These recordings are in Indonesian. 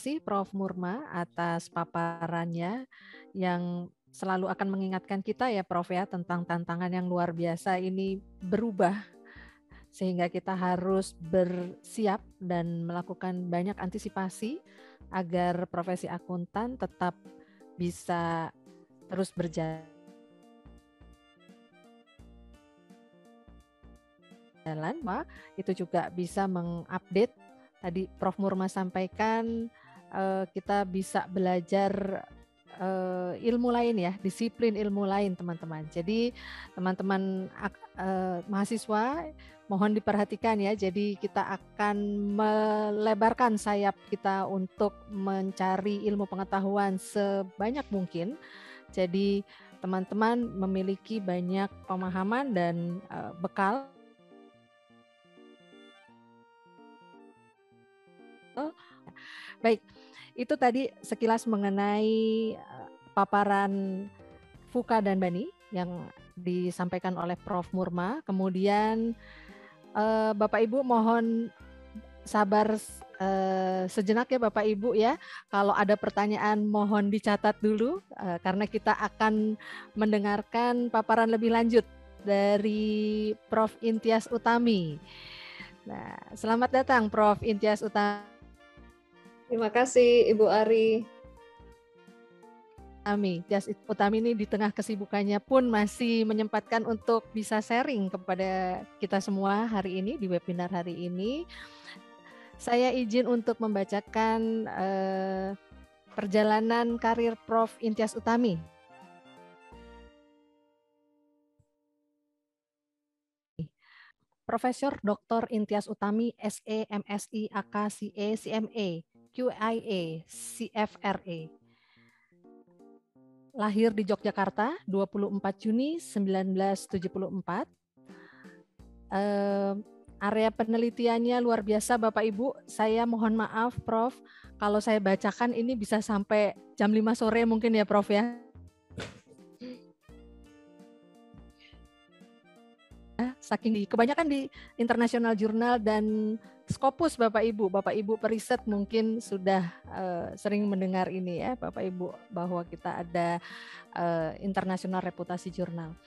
kasih Prof. Murma atas paparannya yang selalu akan mengingatkan kita ya Prof ya tentang tantangan yang luar biasa ini berubah. Sehingga kita harus bersiap dan melakukan banyak antisipasi agar profesi akuntan tetap bisa terus berjalan. Itu juga bisa mengupdate tadi Prof. Murma sampaikan uh, kita bisa belajar uh, ilmu lain ya, disiplin ilmu lain teman-teman. Jadi teman-teman uh, mahasiswa mohon diperhatikan ya. Jadi kita akan melebarkan sayap kita untuk mencari ilmu pengetahuan sebanyak mungkin. Jadi teman-teman memiliki banyak pemahaman dan uh, bekal Baik, itu tadi sekilas mengenai paparan Fuka dan Bani yang disampaikan oleh Prof. Murma. Kemudian uh, Bapak Ibu mohon sabar uh, sejenak ya Bapak Ibu ya. Kalau ada pertanyaan mohon dicatat dulu karena kita akan mendengarkan paparan lebih lanjut dari Prof Intias Utami. Nah, selamat datang Prof Intias Utami. Terima kasih Ibu Ari. Utami. Jas Utami ini di tengah kesibukannya pun masih menyempatkan untuk bisa sharing kepada kita semua hari ini di webinar hari ini. Saya izin untuk membacakan eh, perjalanan karir Prof. Intias Utami. Profesor Dr. Intias Utami, SE, MSI, AK, CMA, QIA, CFRA lahir di Yogyakarta 24 Juni 1974. Uh, area penelitiannya luar biasa Bapak Ibu. Saya mohon maaf Prof kalau saya bacakan ini bisa sampai jam 5 sore mungkin ya Prof ya. Saking di kebanyakan di internasional jurnal dan Skopus Bapak Ibu, Bapak Ibu periset mungkin sudah uh, sering mendengar ini ya Bapak Ibu bahwa kita ada uh, internasional reputasi jurnal.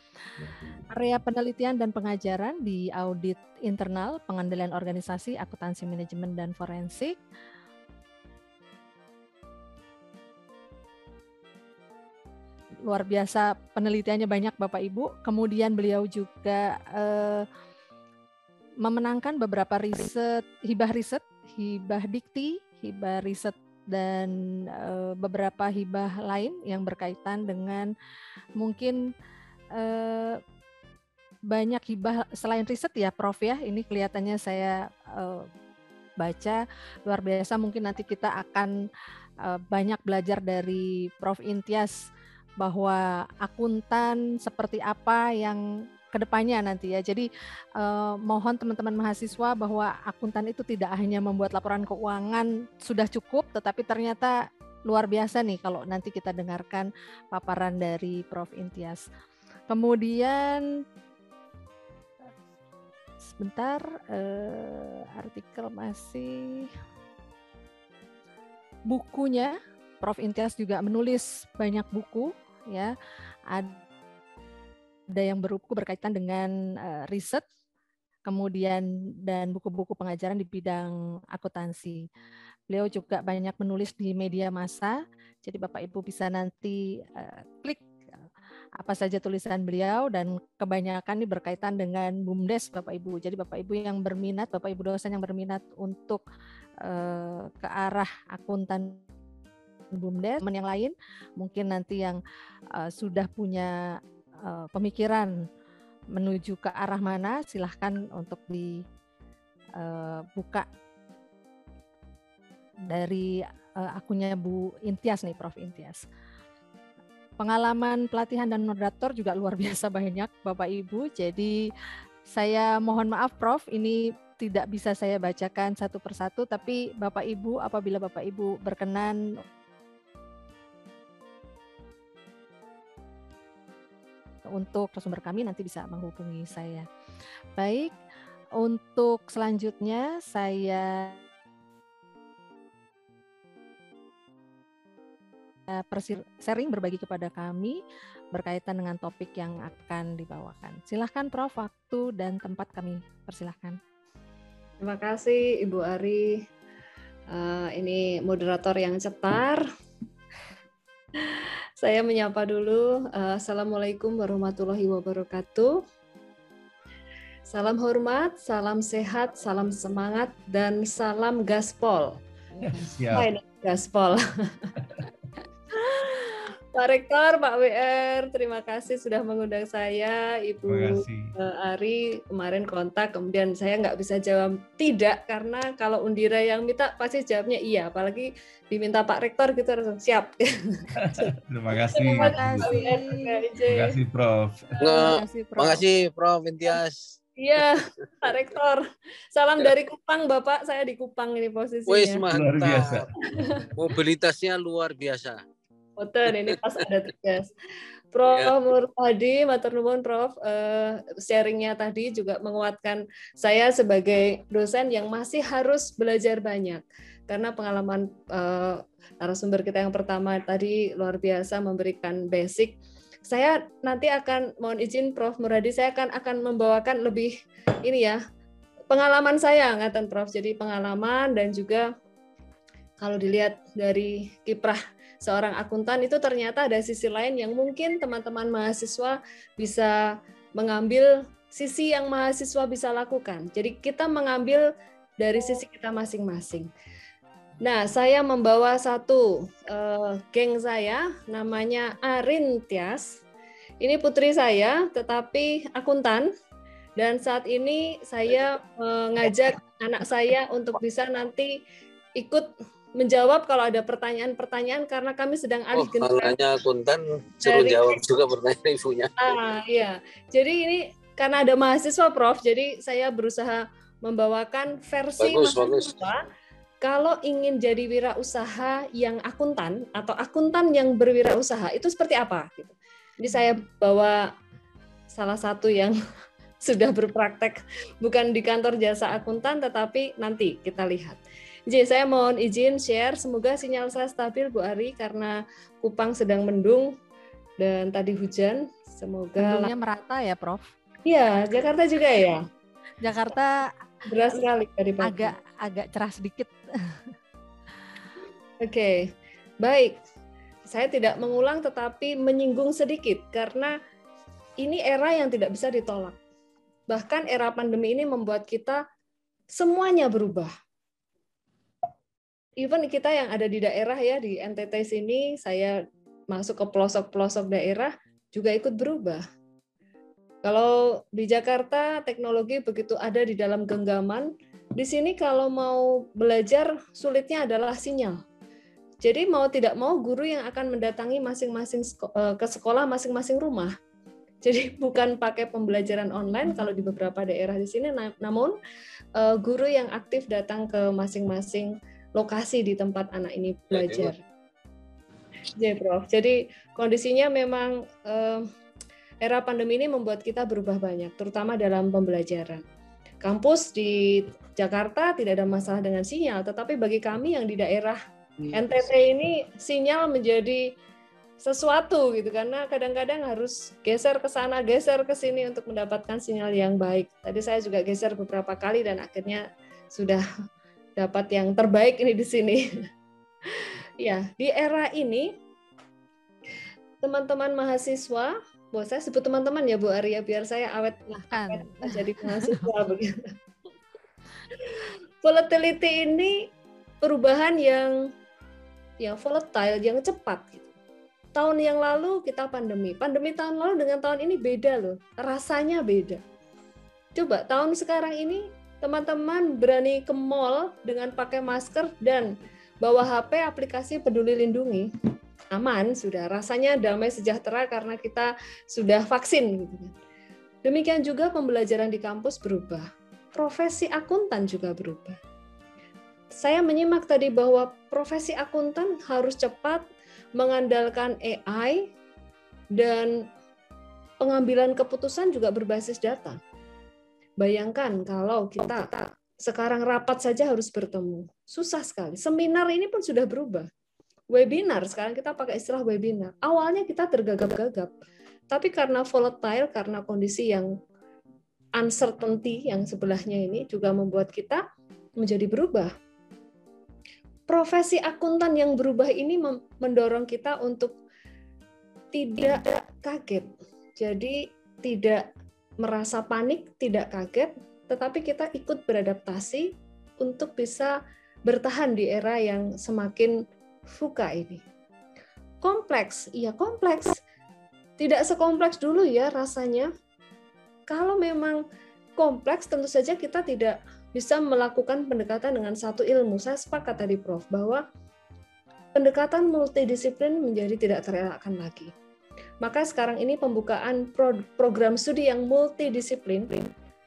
Area penelitian dan pengajaran di audit internal, pengendalian organisasi, akuntansi manajemen dan forensik. Luar biasa penelitiannya banyak Bapak Ibu. Kemudian beliau juga uh, memenangkan beberapa riset hibah riset, hibah dikti, hibah riset dan uh, beberapa hibah lain yang berkaitan dengan mungkin uh, banyak hibah selain riset ya Prof ya. Ini kelihatannya saya uh, baca luar biasa mungkin nanti kita akan uh, banyak belajar dari Prof Intias bahwa akuntan seperti apa yang ke depannya nanti ya. Jadi eh, mohon teman-teman mahasiswa bahwa akuntan itu tidak hanya membuat laporan keuangan sudah cukup, tetapi ternyata luar biasa nih kalau nanti kita dengarkan paparan dari Prof. Intias. Kemudian sebentar eh, artikel masih bukunya Prof. Intias juga menulis banyak buku ya. Ada ada yang berbuku berkaitan dengan uh, riset, kemudian dan buku-buku pengajaran di bidang akuntansi. Beliau juga banyak menulis di media massa, jadi Bapak Ibu bisa nanti uh, klik apa saja tulisan beliau dan kebanyakan ini berkaitan dengan BUMDes Bapak Ibu. Jadi Bapak Ibu yang berminat, Bapak Ibu dosen yang berminat untuk uh, ke arah akuntan BUMDes, teman yang lain mungkin nanti yang uh, sudah punya uh, pemikiran menuju ke arah mana silahkan untuk dibuka uh, dari uh, akunnya Bu Intias nih Prof Intias. Pengalaman pelatihan dan moderator juga luar biasa banyak Bapak Ibu. Jadi saya mohon maaf Prof, ini tidak bisa saya bacakan satu persatu, tapi Bapak Ibu apabila Bapak Ibu berkenan untuk sumber kami nanti bisa menghubungi saya. Baik, untuk selanjutnya saya sharing berbagi kepada kami berkaitan dengan topik yang akan dibawakan. Silahkan Prof, waktu dan tempat kami persilahkan. Terima kasih Ibu Ari. Uh, ini moderator yang cetar. Saya menyapa dulu. Uh, Assalamualaikum warahmatullahi wabarakatuh. Salam hormat, salam sehat, salam semangat, dan salam gaspol. Siap. Gaspol. Pak Rektor, Pak WR, terima kasih sudah mengundang saya, Ibu uh, Ari kemarin kontak, kemudian saya nggak bisa jawab tidak karena kalau Undira yang minta pasti jawabnya iya, apalagi diminta Pak Rektor gitu harus siap. terima kasih. Terima kasih. Terima kasih Prof. Terima kasih Prof. Terima kasih Prof. Intias. Iya, Pak Rektor. Salam dari Kupang, Bapak. Saya di Kupang ini posisinya. Wih, mantap. Luar biasa. Mobilitasnya luar biasa. Boten ini pas ada tugas. Prof ya. Murtadi, matur nuwun Prof, uh, sharingnya tadi juga menguatkan saya sebagai dosen yang masih harus belajar banyak karena pengalaman uh, narasumber kita yang pertama tadi luar biasa memberikan basic. Saya nanti akan mohon izin Prof Muradi, saya akan akan membawakan lebih ini ya pengalaman saya ngaten Prof. Jadi pengalaman dan juga kalau dilihat dari kiprah seorang akuntan itu ternyata ada sisi lain yang mungkin teman-teman mahasiswa bisa mengambil sisi yang mahasiswa bisa lakukan. Jadi kita mengambil dari sisi kita masing-masing. Nah, saya membawa satu uh, geng saya, namanya Arin Tias. Ini putri saya, tetapi akuntan. Dan saat ini saya mengajak anak saya untuk bisa nanti ikut menjawab kalau ada pertanyaan-pertanyaan karena kami sedang alih oh, generasi. Kalau akuntan suruh dari... jawab juga pertanyaan ibunya. Ah, iya. Jadi ini karena ada mahasiswa Prof, jadi saya berusaha membawakan versi bagus, mahasiswa bagus. kalau ingin jadi wirausaha yang akuntan atau akuntan yang berwirausaha itu seperti apa gitu. Jadi saya bawa salah satu yang sudah berpraktek bukan di kantor jasa akuntan tetapi nanti kita lihat. Jadi saya mohon izin share, semoga sinyal saya stabil Bu Ari karena Kupang sedang mendung dan tadi hujan. Semoga Mendungnya merata ya, Prof. Iya, Jakarta juga ya. Jakarta deras sekali dari pagi. Agak agak cerah sedikit. Oke, okay. baik. Saya tidak mengulang tetapi menyinggung sedikit karena ini era yang tidak bisa ditolak. Bahkan era pandemi ini membuat kita semuanya berubah even kita yang ada di daerah ya di NTT sini saya masuk ke pelosok-pelosok daerah juga ikut berubah. Kalau di Jakarta teknologi begitu ada di dalam genggaman, di sini kalau mau belajar sulitnya adalah sinyal. Jadi mau tidak mau guru yang akan mendatangi masing-masing eh, ke sekolah masing-masing rumah. Jadi bukan pakai pembelajaran online kalau di beberapa daerah di sini, namun eh, guru yang aktif datang ke masing-masing lokasi di tempat anak ini belajar. Ya, Prof. Jadi kondisinya memang eh, era pandemi ini membuat kita berubah banyak, terutama dalam pembelajaran. Kampus di Jakarta tidak ada masalah dengan sinyal, tetapi bagi kami yang di daerah NTT ini sinyal menjadi sesuatu gitu karena kadang-kadang harus geser ke sana, geser ke sini untuk mendapatkan sinyal yang baik. Tadi saya juga geser beberapa kali dan akhirnya sudah dapat yang terbaik ini di sini. ya, di era ini teman-teman mahasiswa, buat saya sebut teman-teman ya Bu Arya biar saya awet lah jadi mahasiswa begitu. Volatility ini perubahan yang yang volatile, yang cepat. Gitu. Tahun yang lalu kita pandemi, pandemi tahun lalu dengan tahun ini beda loh, rasanya beda. Coba tahun sekarang ini teman-teman berani ke mall dengan pakai masker dan bawa HP aplikasi Peduli Lindungi, aman sudah. Rasanya damai sejahtera karena kita sudah vaksin. Gitu kan. Demikian juga pembelajaran di kampus berubah. Profesi akuntan juga berubah. Saya menyimak tadi bahwa profesi akuntan harus cepat mengandalkan AI dan pengambilan keputusan juga berbasis data. Bayangkan kalau kita sekarang rapat saja harus bertemu. Susah sekali. Seminar ini pun sudah berubah. webinar. Sekarang kita pakai istilah webinar. Awalnya kita tergagap-gagap. Tapi karena volatile, karena kondisi yang uncertainty yang sebelahnya ini juga membuat kita menjadi berubah. Profesi akuntan yang berubah ini mendorong kita untuk tidak kaget. Jadi tidak merasa panik, tidak kaget, tetapi kita ikut beradaptasi untuk bisa bertahan di era yang semakin fuka ini. Kompleks, iya kompleks. Tidak sekompleks dulu ya rasanya. Kalau memang kompleks, tentu saja kita tidak bisa melakukan pendekatan dengan satu ilmu. Saya sepakat tadi Prof, bahwa pendekatan multidisiplin menjadi tidak terelakkan lagi. Maka sekarang ini pembukaan pro program studi yang multidisiplin,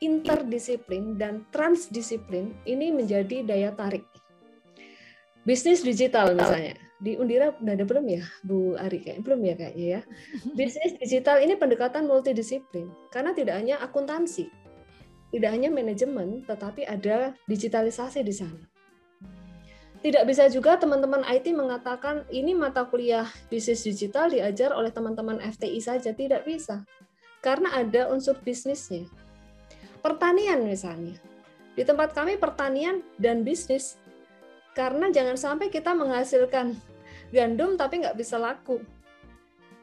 interdisiplin, dan transdisiplin ini menjadi daya tarik. Bisnis digital misalnya. Di Undira ada belum ya, Bu Ari? Kayak belum ya kayaknya ya. Bisnis digital ini pendekatan multidisiplin. Karena tidak hanya akuntansi, tidak hanya manajemen, tetapi ada digitalisasi di sana. Tidak bisa juga teman-teman IT mengatakan ini mata kuliah bisnis digital diajar oleh teman-teman FTI saja. Tidak bisa. Karena ada unsur bisnisnya. Pertanian misalnya. Di tempat kami pertanian dan bisnis. Karena jangan sampai kita menghasilkan gandum tapi nggak bisa laku.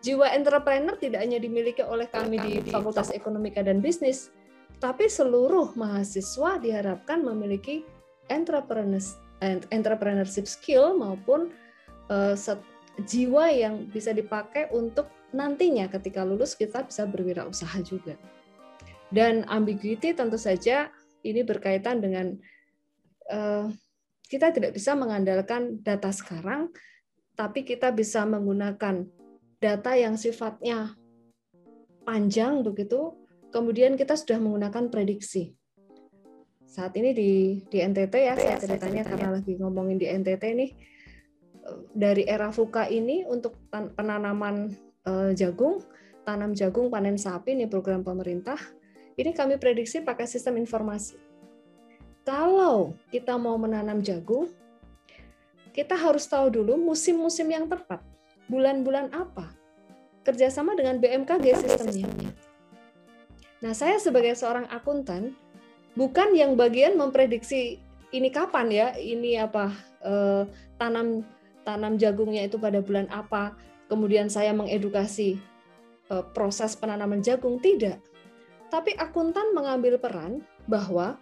Jiwa entrepreneur tidak hanya dimiliki oleh kami di Fakultas Ekonomika dan Bisnis, tapi seluruh mahasiswa diharapkan memiliki entrepreneurs entrepreneurship skill maupun uh, jiwa yang bisa dipakai untuk nantinya ketika lulus kita bisa berwirausaha juga. Dan ambiguity tentu saja ini berkaitan dengan uh, kita tidak bisa mengandalkan data sekarang, tapi kita bisa menggunakan data yang sifatnya panjang begitu, kemudian kita sudah menggunakan prediksi saat ini di di NTT ya saya ceritanya karena lagi ngomongin di NTT nih dari era VUCA ini untuk penanaman uh, jagung, tanam jagung panen sapi ini program pemerintah. Ini kami prediksi pakai sistem informasi. Kalau kita mau menanam jagung, kita harus tahu dulu musim-musim yang tepat. Bulan-bulan apa? Kerjasama dengan BMKG sistemnya. Nah, saya sebagai seorang akuntan, bukan yang bagian memprediksi ini kapan ya, ini apa eh, tanam tanam jagungnya itu pada bulan apa, kemudian saya mengedukasi eh, proses penanaman jagung tidak. Tapi akuntan mengambil peran bahwa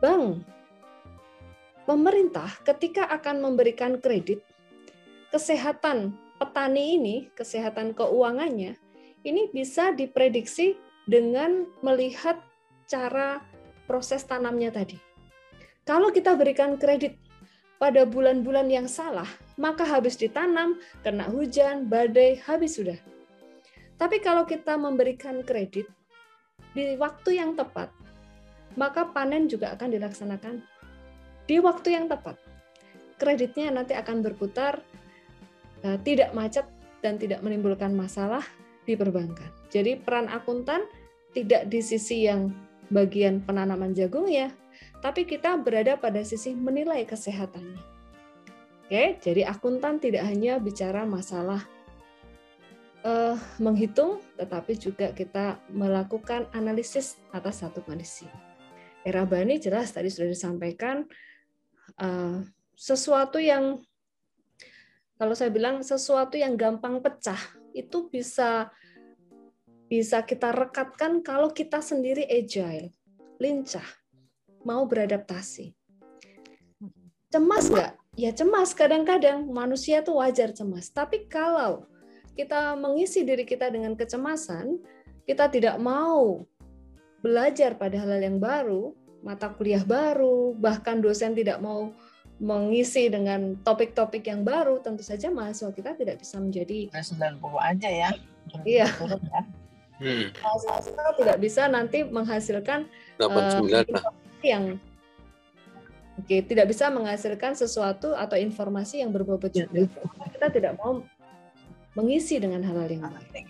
bank pemerintah ketika akan memberikan kredit kesehatan petani ini, kesehatan keuangannya ini bisa diprediksi dengan melihat cara proses tanamnya tadi. Kalau kita berikan kredit pada bulan-bulan yang salah, maka habis ditanam, kena hujan, badai, habis sudah. Tapi kalau kita memberikan kredit di waktu yang tepat, maka panen juga akan dilaksanakan di waktu yang tepat. Kreditnya nanti akan berputar, eh, tidak macet dan tidak menimbulkan masalah di perbankan. Jadi peran akuntan tidak di sisi yang bagian penanaman jagung ya, tapi kita berada pada sisi menilai kesehatannya. Oke, jadi akuntan tidak hanya bicara masalah uh, menghitung, tetapi juga kita melakukan analisis atas satu kondisi. Era Bani jelas tadi sudah disampaikan uh, sesuatu yang kalau saya bilang sesuatu yang gampang pecah itu bisa bisa kita rekatkan kalau kita sendiri agile, lincah, mau beradaptasi. Cemas nggak? Ya cemas kadang-kadang manusia tuh wajar cemas. Tapi kalau kita mengisi diri kita dengan kecemasan, kita tidak mau belajar pada hal yang baru, mata kuliah baru, bahkan dosen tidak mau mengisi dengan topik-topik yang baru, tentu saja mahasiswa kita tidak bisa menjadi 90 aja ya. Iya. Ya hmm. tidak bisa nanti menghasilkan 89 uh, yang oke okay, tidak bisa menghasilkan sesuatu atau informasi yang berbobot juga. Kita tidak mau mengisi dengan hal-hal yang lain.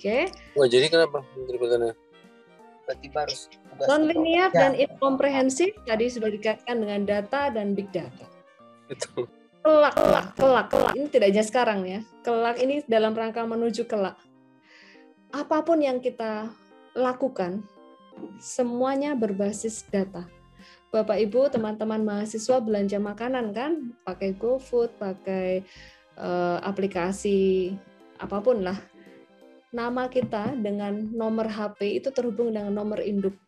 Oke. Okay. Wah, jadi kenapa Berarti harus non-linear dan incomprehensif tadi sudah dikaitkan dengan data dan big data. Itu. kelak, kelak, kelak, kelak. Ini tidak hanya sekarang ya. Kelak ini dalam rangka menuju kelak. Apa pun yang kita lakukan, semuanya berbasis data. Bapak Ibu, teman-teman mahasiswa belanja makanan kan, pakai GoFood, pakai uh, aplikasi apa pun lah. Nama kita dengan nomor HP itu terhubung dengan nomor induk.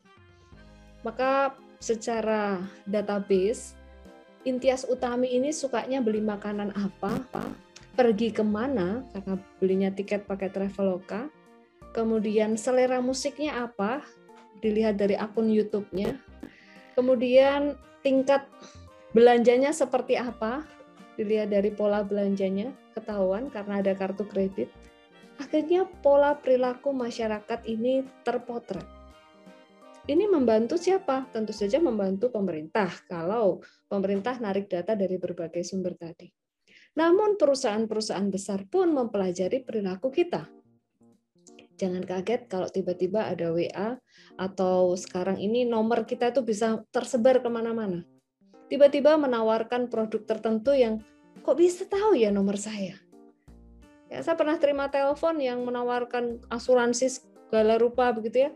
Maka secara database Intias Utami ini sukanya beli makanan apa, pergi ke mana karena belinya tiket pakai Traveloka, kemudian selera musiknya apa, dilihat dari akun YouTube-nya, kemudian tingkat belanjanya seperti apa, dilihat dari pola belanjanya, ketahuan karena ada kartu kredit. Akhirnya pola perilaku masyarakat ini terpotret ini membantu siapa? Tentu saja membantu pemerintah kalau pemerintah narik data dari berbagai sumber tadi. Namun perusahaan-perusahaan besar pun mempelajari perilaku kita. Jangan kaget kalau tiba-tiba ada WA atau sekarang ini nomor kita itu bisa tersebar ke mana-mana. Tiba-tiba menawarkan produk tertentu yang kok bisa tahu ya nomor saya? Ya, saya pernah terima telepon yang menawarkan asuransi segala rupa begitu ya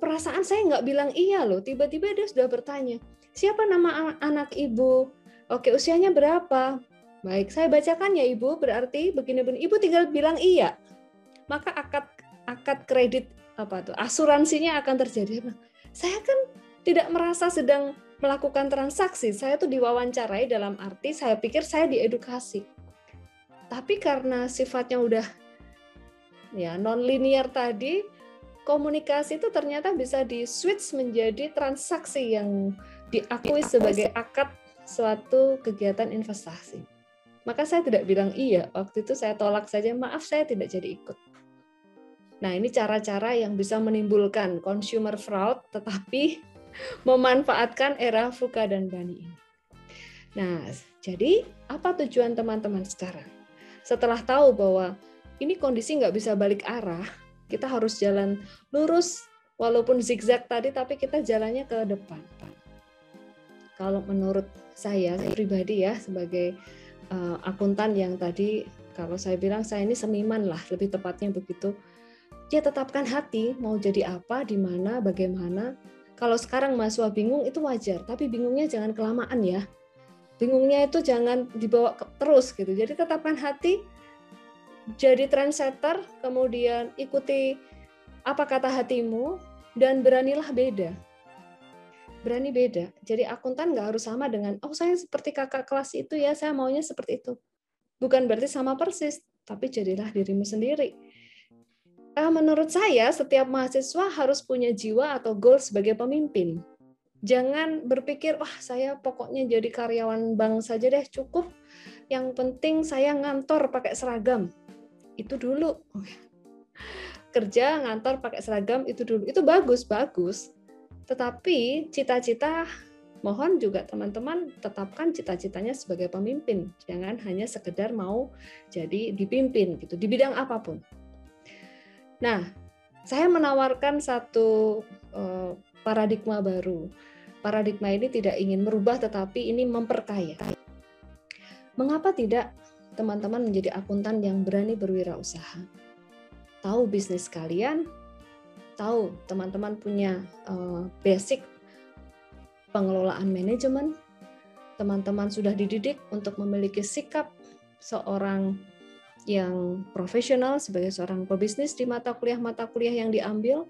perasaan saya nggak bilang iya loh. Tiba-tiba dia sudah bertanya, siapa nama anak ibu? Oke, usianya berapa? Baik, saya bacakan ya ibu. Berarti begini-begini. Ibu tinggal bilang iya. Maka akad akad kredit apa tuh asuransinya akan terjadi. Saya kan tidak merasa sedang melakukan transaksi. Saya tuh diwawancarai dalam arti saya pikir saya diedukasi. Tapi karena sifatnya udah ya non linear tadi, komunikasi itu ternyata bisa di switch menjadi transaksi yang diakui sebagai akad suatu kegiatan investasi. Maka saya tidak bilang iya, waktu itu saya tolak saja, maaf saya tidak jadi ikut. Nah ini cara-cara yang bisa menimbulkan consumer fraud tetapi memanfaatkan era Fuka dan Bani ini. Nah, jadi apa tujuan teman-teman sekarang? Setelah tahu bahwa ini kondisi nggak bisa balik arah, kita harus jalan lurus walaupun zigzag tadi tapi kita jalannya ke depan. Kalau menurut saya pribadi ya sebagai uh, akuntan yang tadi kalau saya bilang saya ini seniman lah lebih tepatnya begitu. Ya tetapkan hati mau jadi apa, di mana, bagaimana. Kalau sekarang mahasiswa bingung itu wajar, tapi bingungnya jangan kelamaan ya. Bingungnya itu jangan dibawa ke, terus gitu. Jadi tetapkan hati, jadi trendsetter, kemudian ikuti apa kata hatimu, dan beranilah beda. Berani beda. Jadi akuntan nggak harus sama dengan, oh saya seperti kakak kelas itu ya, saya maunya seperti itu. Bukan berarti sama persis, tapi jadilah dirimu sendiri. Eh, menurut saya, setiap mahasiswa harus punya jiwa atau goal sebagai pemimpin. Jangan berpikir, wah saya pokoknya jadi karyawan bank saja deh, cukup. Yang penting saya ngantor pakai seragam. Itu dulu. Kerja ngantor pakai seragam itu dulu. Itu bagus bagus. Tetapi cita-cita mohon juga teman-teman tetapkan cita-citanya sebagai pemimpin. Jangan hanya sekedar mau jadi dipimpin gitu di bidang apa pun nah saya menawarkan satu uh, paradigma baru paradigma ini tidak ingin merubah tetapi ini memperkaya mengapa tidak teman-teman menjadi akuntan yang berani berwirausaha. Tahu bisnis kalian, tahu teman-teman punya uh, basic pengelolaan manajemen, teman-teman sudah dididik untuk memiliki sikap seorang yang profesional sebagai seorang pebisnis di mata kuliah-mata kuliah yang diambil,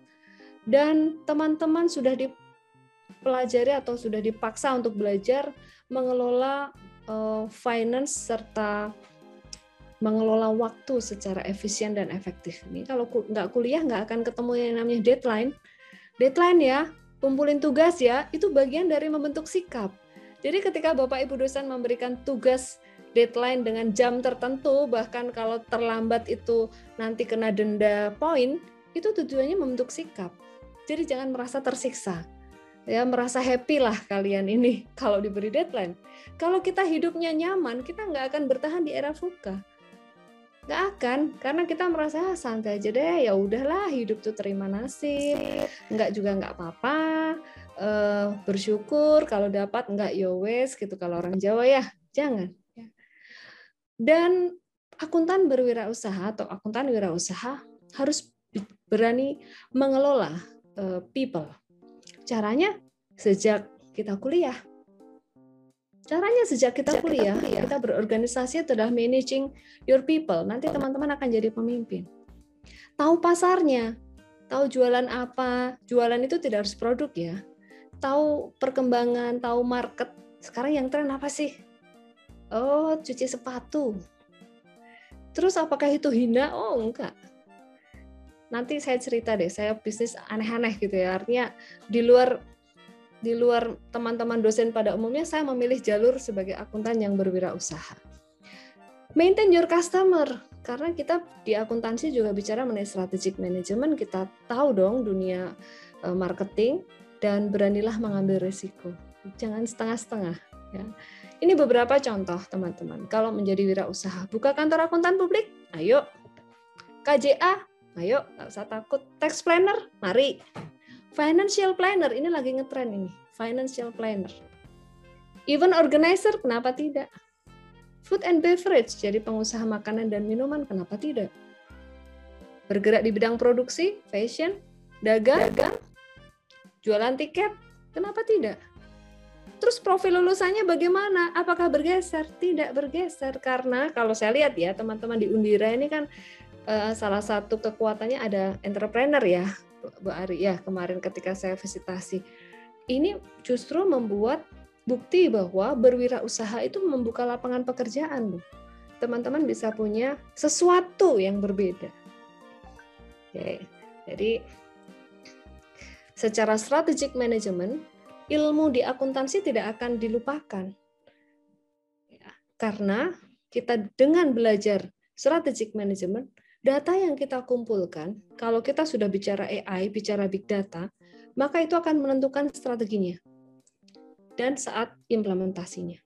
dan teman-teman sudah dipelajari atau sudah dipaksa untuk belajar mengelola uh, finance serta mengelola waktu secara efisien dan efektif. Ini kalau nggak kuliah nggak akan ketemu yang namanya deadline. Deadline ya, kumpulin tugas ya, itu bagian dari membentuk sikap. Jadi ketika Bapak Ibu dosen memberikan tugas deadline dengan jam tertentu, bahkan kalau terlambat itu nanti kena denda poin, itu tujuannya membentuk sikap. Jadi jangan merasa tersiksa. Ya, merasa happy lah kalian ini kalau diberi deadline. Kalau kita hidupnya nyaman, kita nggak akan bertahan di era VUCA Gak akan, karena kita merasa ah, santai aja deh, ya udahlah hidup tuh terima nasib, nggak juga nggak apa-apa, uh, bersyukur kalau dapat nggak yowes ya gitu kalau orang Jawa ya, Jangan. Dan akuntan berwirausaha atau akuntan wirausaha harus berani mengelola uh, people. Caranya sejak kita kuliah. Caranya sejak kita kuliah, kita berorganisasi adalah managing your people. Nanti teman-teman akan jadi pemimpin. Tahu pasarnya, tahu jualan apa. Jualan itu tidak harus produk ya. Tahu perkembangan, tahu market. Sekarang yang tren apa sih? Oh, cuci sepatu. Terus apakah itu hina? Oh, enggak. Nanti saya cerita deh, saya bisnis aneh-aneh gitu ya. Artinya di luar di luar teman-teman dosen pada umumnya, saya memilih jalur sebagai akuntan yang berwirausaha. Maintain your customer, karena kita di akuntansi juga bicara mengenai strategic management, kita tahu dong dunia eh, marketing, dan beranilah mengambil risiko. Jangan setengah-setengah. Ya. Ini beberapa contoh teman-teman. Kalau menjadi wirausaha, buka kantor akuntan publik, ayo. KJA, ayo, nggak usah takut. Tax planner, mari. Financial planner ini lagi ngetren ini. Financial planner. Event organizer kenapa tidak? Food and beverage jadi pengusaha makanan dan minuman kenapa tidak? Bergerak di bidang produksi, fashion, dagang, dagang jualan tiket, kenapa tidak? Terus profil lulusannya bagaimana? Apakah bergeser? Tidak bergeser karena kalau saya lihat ya teman-teman di Undira ini kan uh, salah satu kekuatannya ada entrepreneur ya Bu Ari ya kemarin ketika saya visitasi. Ini justru membuat bukti bahwa berwirausaha itu membuka lapangan pekerjaan loh. Teman-teman bisa punya sesuatu yang berbeda. Oke. Jadi secara strategic management, ilmu di akuntansi tidak akan dilupakan. Ya, karena kita dengan belajar strategic management, data yang kita kumpulkan, kalau kita sudah bicara AI, bicara big data, maka itu akan menentukan strateginya dan saat implementasinya.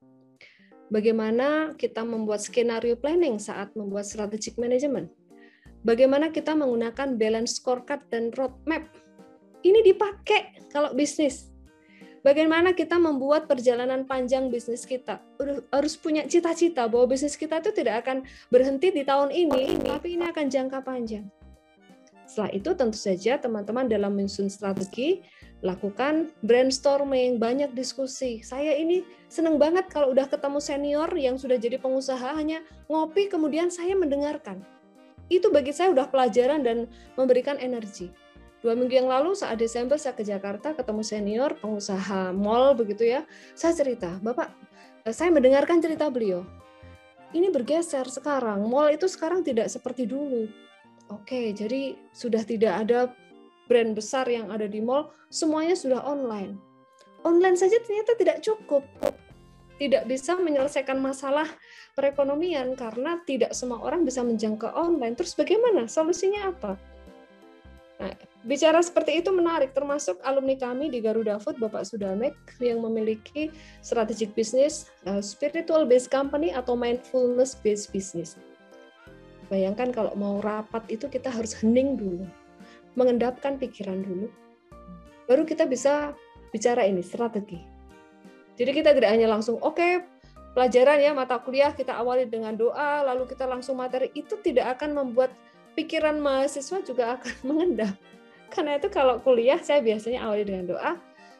Bagaimana kita membuat skenario planning saat membuat strategic management? Bagaimana kita menggunakan balance scorecard dan roadmap? Ini dipakai kalau bisnis. Bagaimana kita membuat perjalanan panjang bisnis kita? Harus punya cita-cita bahwa bisnis kita itu tidak akan berhenti di tahun ini, tapi ini akan jangka panjang. Setelah itu tentu saja teman-teman dalam menyusun strategi lakukan brainstorming, banyak diskusi. Saya ini senang banget kalau udah ketemu senior yang sudah jadi pengusaha hanya ngopi kemudian saya mendengarkan. Itu bagi saya udah pelajaran dan memberikan energi. Dua minggu yang lalu saat Desember saya ke Jakarta ketemu senior pengusaha mall begitu ya. Saya cerita, Bapak, eh, saya mendengarkan cerita beliau. Ini bergeser sekarang. Mall itu sekarang tidak seperti dulu. Oke, jadi sudah tidak ada brand besar yang ada di mall, semuanya sudah online. Online saja ternyata tidak cukup. Tidak bisa menyelesaikan masalah perekonomian karena tidak semua orang bisa menjangkau online. Terus bagaimana? Solusinya apa? Nah, bicara seperti itu menarik, termasuk alumni kami di Garuda Food, Bapak Sudamek, yang memiliki strategic business, uh, spiritual based company atau mindfulness based business. Bayangkan kalau mau rapat itu kita harus hening dulu, mengendapkan pikiran dulu, baru kita bisa bicara ini strategi. Jadi kita tidak hanya langsung oke okay, pelajaran ya mata kuliah kita awali dengan doa, lalu kita langsung materi itu tidak akan membuat pikiran mahasiswa juga akan mengendap. Karena itu kalau kuliah saya biasanya awali dengan doa,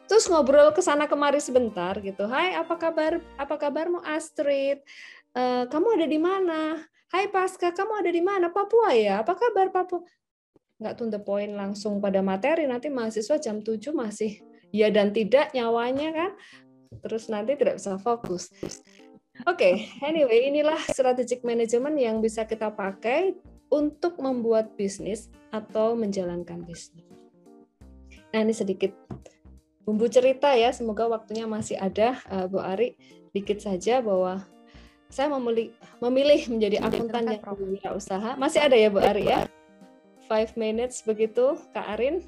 terus ngobrol ke sana kemari sebentar gitu. Hai, apa kabar? Apa kabarmu Astrid? Uh, kamu ada di mana? Hai Pasca, kamu ada di mana? Papua ya? Apa kabar Papua? Nggak to the point langsung pada materi, nanti mahasiswa jam 7 masih ya dan tidak nyawanya kan. Terus nanti tidak bisa fokus. Oke, okay, anyway, inilah strategic management yang bisa kita pakai untuk membuat bisnis atau menjalankan bisnis. Nah, ini sedikit bumbu cerita ya. Semoga waktunya masih ada, uh, Bu Ari. Dikit saja bahwa saya memilih, memilih menjadi akuntan yang usaha. Masih ada ya Bu Ari ya? Five minutes begitu, Kak Arin.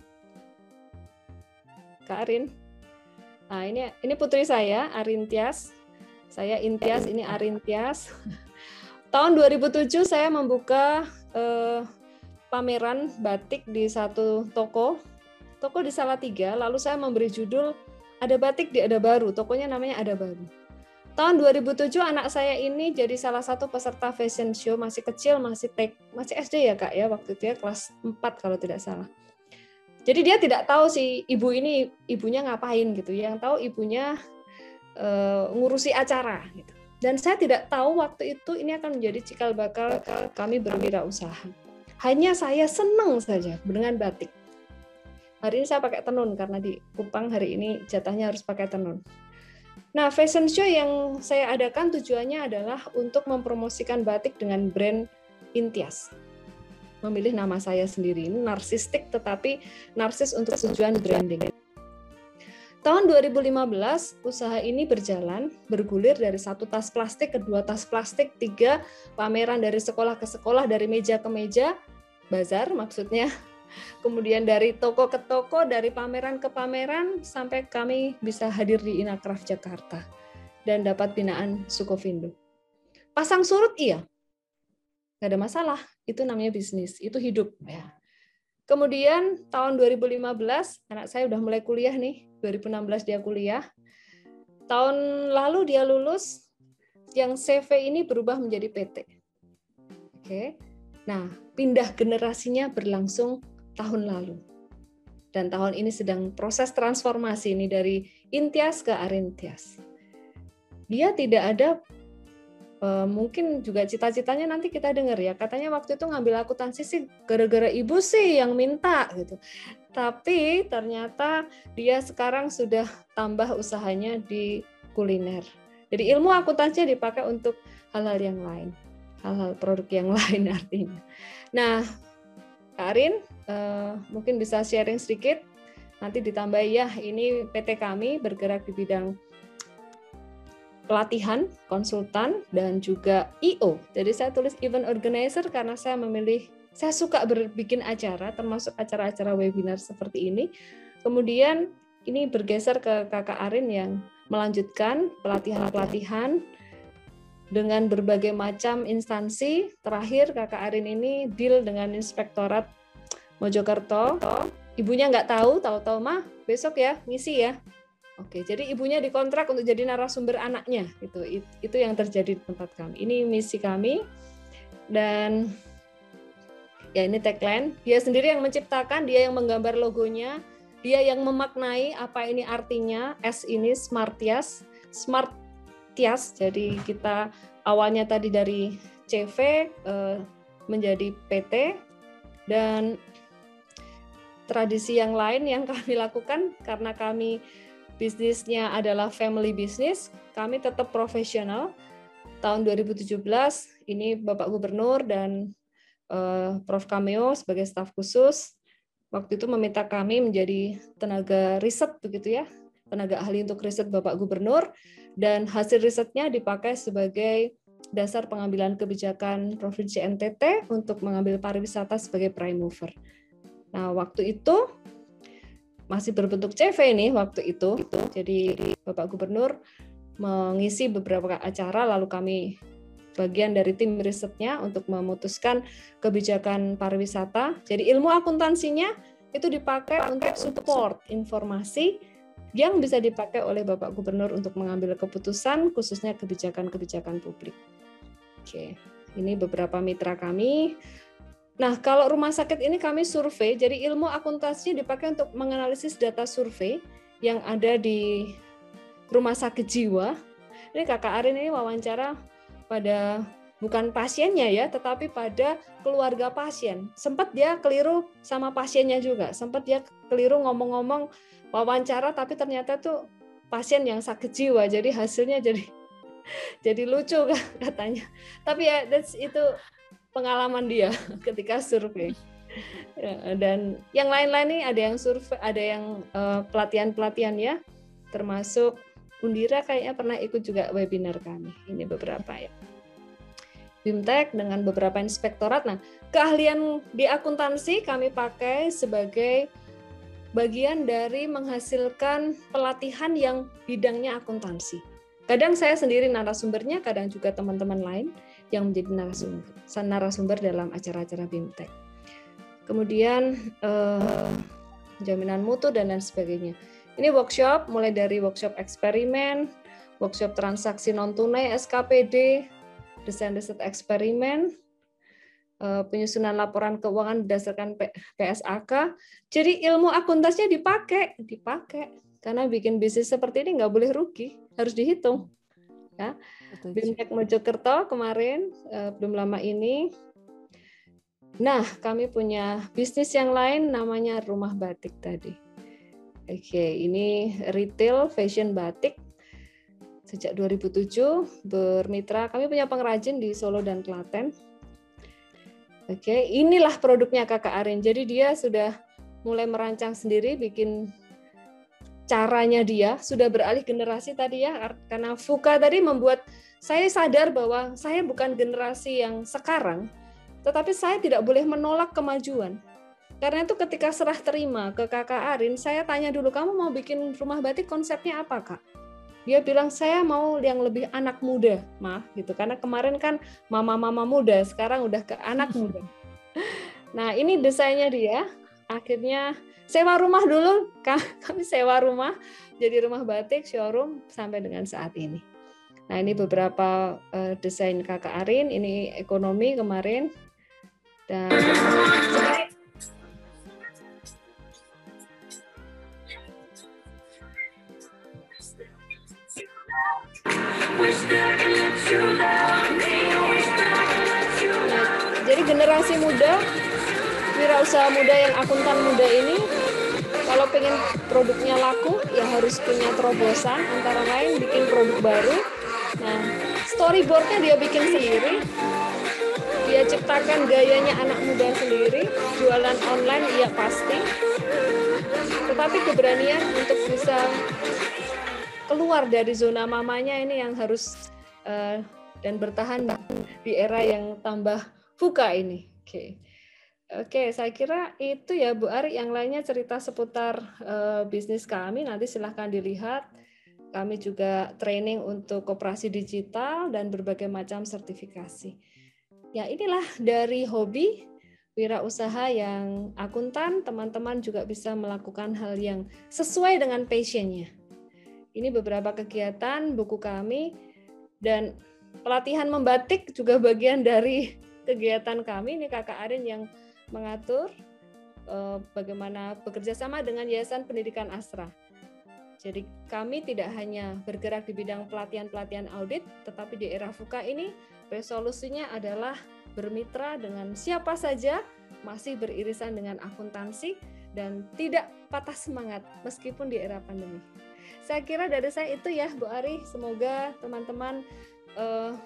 Kak Arin. Nah, ini ini putri saya, Arin Tias. Saya Intias, ini Arin Tias. Tahun 2007 saya membuka eh, pameran batik di satu toko, toko di Salatiga. Lalu saya memberi judul ada batik di ada baru, tokonya namanya ada baru. Tahun 2007 anak saya ini jadi salah satu peserta fashion show masih kecil, masih tek, masih SD ya kak ya waktu itu ya kelas 4 kalau tidak salah. Jadi dia tidak tahu si ibu ini ibunya ngapain gitu. Yang tahu ibunya uh, ngurusi acara gitu. Dan saya tidak tahu waktu itu ini akan menjadi cikal bakal kami berwirausaha. Hanya saya senang saja dengan batik. Hari ini saya pakai tenun karena di Kupang hari ini jatahnya harus pakai tenun. Nah, fashion show yang saya adakan tujuannya adalah untuk mempromosikan batik dengan brand Intias. Memilih nama saya sendiri, ini narsistik tetapi narsis untuk tujuan branding. Tahun 2015, usaha ini berjalan, bergulir dari satu tas plastik ke dua tas plastik, tiga pameran dari sekolah ke sekolah, dari meja ke meja, bazar maksudnya, kemudian dari toko ke toko, dari pameran ke pameran, sampai kami bisa hadir di Inakraf Jakarta dan dapat binaan Sukovindo. Pasang surut iya, nggak ada masalah. Itu namanya bisnis, itu hidup ya. Kemudian tahun 2015 anak saya udah mulai kuliah nih, 2016 dia kuliah. Tahun lalu dia lulus, yang CV ini berubah menjadi PT. Oke. Nah, pindah generasinya berlangsung tahun lalu. Dan tahun ini sedang proses transformasi ini dari Intias ke Arintias. Dia tidak ada uh, mungkin juga cita-citanya nanti kita dengar ya. Katanya waktu itu ngambil akuntansi sih gara-gara ibu sih yang minta gitu. Tapi ternyata dia sekarang sudah tambah usahanya di kuliner. Jadi ilmu akuntansinya dipakai untuk hal-hal yang lain. Hal-hal produk yang lain artinya. Nah Karin uh, mungkin bisa sharing sedikit. Nanti ditambah ya ini PT kami bergerak di bidang pelatihan, konsultan dan juga IO. Jadi saya tulis event organizer karena saya memilih saya suka berbikin acara termasuk acara-acara webinar seperti ini. Kemudian ini bergeser ke Kakak Arin yang melanjutkan pelatihan-pelatihan dengan berbagai macam instansi. Terakhir Kakak Arin ini deal dengan Inspektorat Mojokerto. Ibunya nggak tahu, tahu-tahu mah besok ya ngisi ya. Oke, jadi ibunya dikontrak untuk jadi narasumber anaknya. Itu itu yang terjadi di tempat kami. Ini misi kami dan ya ini tagline. Dia sendiri yang menciptakan, dia yang menggambar logonya, dia yang memaknai apa ini artinya. S ini Smartias, Smartias. Jadi kita awalnya tadi dari CV eh, menjadi PT dan tradisi yang lain yang kami lakukan karena kami bisnisnya adalah family business, kami tetap profesional. Tahun 2017 ini Bapak Gubernur dan uh, Prof Cameo sebagai staf khusus waktu itu meminta kami menjadi tenaga riset begitu ya, tenaga ahli untuk riset Bapak Gubernur dan hasil risetnya dipakai sebagai dasar pengambilan kebijakan Provinsi NTT untuk mengambil pariwisata sebagai prime mover. Nah, waktu itu masih berbentuk CV nih waktu itu. Jadi Bapak Gubernur mengisi beberapa acara lalu kami bagian dari tim risetnya untuk memutuskan kebijakan pariwisata. Jadi ilmu akuntansinya itu dipakai untuk support informasi yang bisa dipakai oleh Bapak Gubernur untuk mengambil keputusan khususnya kebijakan-kebijakan publik. Oke, ini beberapa mitra kami Nah, kalau rumah sakit ini kami survei, jadi ilmu akuntansi dipakai untuk menganalisis data survei yang ada di rumah sakit jiwa. Ini kakak Arin ini wawancara pada bukan pasiennya ya, tetapi pada keluarga pasien. Sempat dia keliru sama pasiennya juga, sempat dia keliru ngomong-ngomong wawancara, tapi ternyata tuh pasien yang sakit jiwa, jadi hasilnya jadi jadi lucu katanya. Tapi ya itu pengalaman dia ketika survei. Ya, dan yang lain-lain nih ada yang survei, ada yang uh, pelatihan-pelatihan ya, termasuk Undira kayaknya pernah ikut juga webinar kami. Ini beberapa ya. Bimtek dengan beberapa inspektorat. Nah, keahlian di akuntansi kami pakai sebagai bagian dari menghasilkan pelatihan yang bidangnya akuntansi. Kadang saya sendiri narasumbernya, kadang juga teman-teman lain yang menjadi narasumber, narasumber dalam acara-acara BIMTEK. Kemudian eh, jaminan mutu dan lain sebagainya. Ini workshop mulai dari workshop eksperimen, workshop transaksi non tunai SKPD, desain riset eksperimen, eh, penyusunan laporan keuangan berdasarkan PSAK. Jadi ilmu akuntansinya dipakai, dipakai karena bikin bisnis seperti ini nggak boleh rugi, harus dihitung. Ya, Bimtek Mojokerto kemarin eh, belum lama ini. Nah, kami punya bisnis yang lain namanya Rumah Batik tadi. Oke, ini retail fashion batik sejak 2007 bermitra. Kami punya pengrajin di Solo dan Klaten. Oke, inilah produknya Kakak Arin. Jadi dia sudah mulai merancang sendiri, bikin caranya dia sudah beralih generasi tadi ya. Karena Fuka tadi membuat saya sadar bahwa saya bukan generasi yang sekarang tetapi saya tidak boleh menolak kemajuan. Karena itu ketika serah terima ke kakak Arin saya tanya dulu kamu mau bikin rumah batik konsepnya apa kak? Dia bilang saya mau yang lebih anak muda. Mah gitu. Karena kemarin kan mama-mama muda sekarang udah ke anak muda. Nah ini desainnya dia. Akhirnya sewa rumah dulu. Kami sewa rumah jadi rumah batik showroom sampai dengan saat ini. Nah ini beberapa uh, desain kakak Arin ini ekonomi kemarin. Dan jadi generasi muda, wirausaha muda yang akuntan muda ini, kalau pengen produknya laku, ya harus punya terobosan, antara lain bikin produk baru. Nah, storyboardnya dia bikin sendiri, dia ciptakan gayanya anak muda sendiri, jualan online iya pasti, tetapi keberanian untuk bisa keluar dari zona mamanya ini yang harus uh, dan bertahan di era yang tambah buka ini. Oke. Okay. Oke, saya kira itu ya Bu Ari. Yang lainnya cerita seputar uh, bisnis kami nanti silahkan dilihat. Kami juga training untuk koperasi digital dan berbagai macam sertifikasi. Ya inilah dari hobi wirausaha yang akuntan, teman-teman juga bisa melakukan hal yang sesuai dengan passionnya. Ini beberapa kegiatan buku kami dan pelatihan membatik juga bagian dari kegiatan kami. Ini Kakak Arin yang mengatur uh, bagaimana bekerja sama dengan Yayasan Pendidikan Astra. Jadi kami tidak hanya bergerak di bidang pelatihan-pelatihan audit, tetapi di era FUKA ini resolusinya adalah bermitra dengan siapa saja, masih beririsan dengan akuntansi, dan tidak patah semangat meskipun di era pandemi. Saya kira dari saya itu ya Bu Ari, semoga teman-teman uh,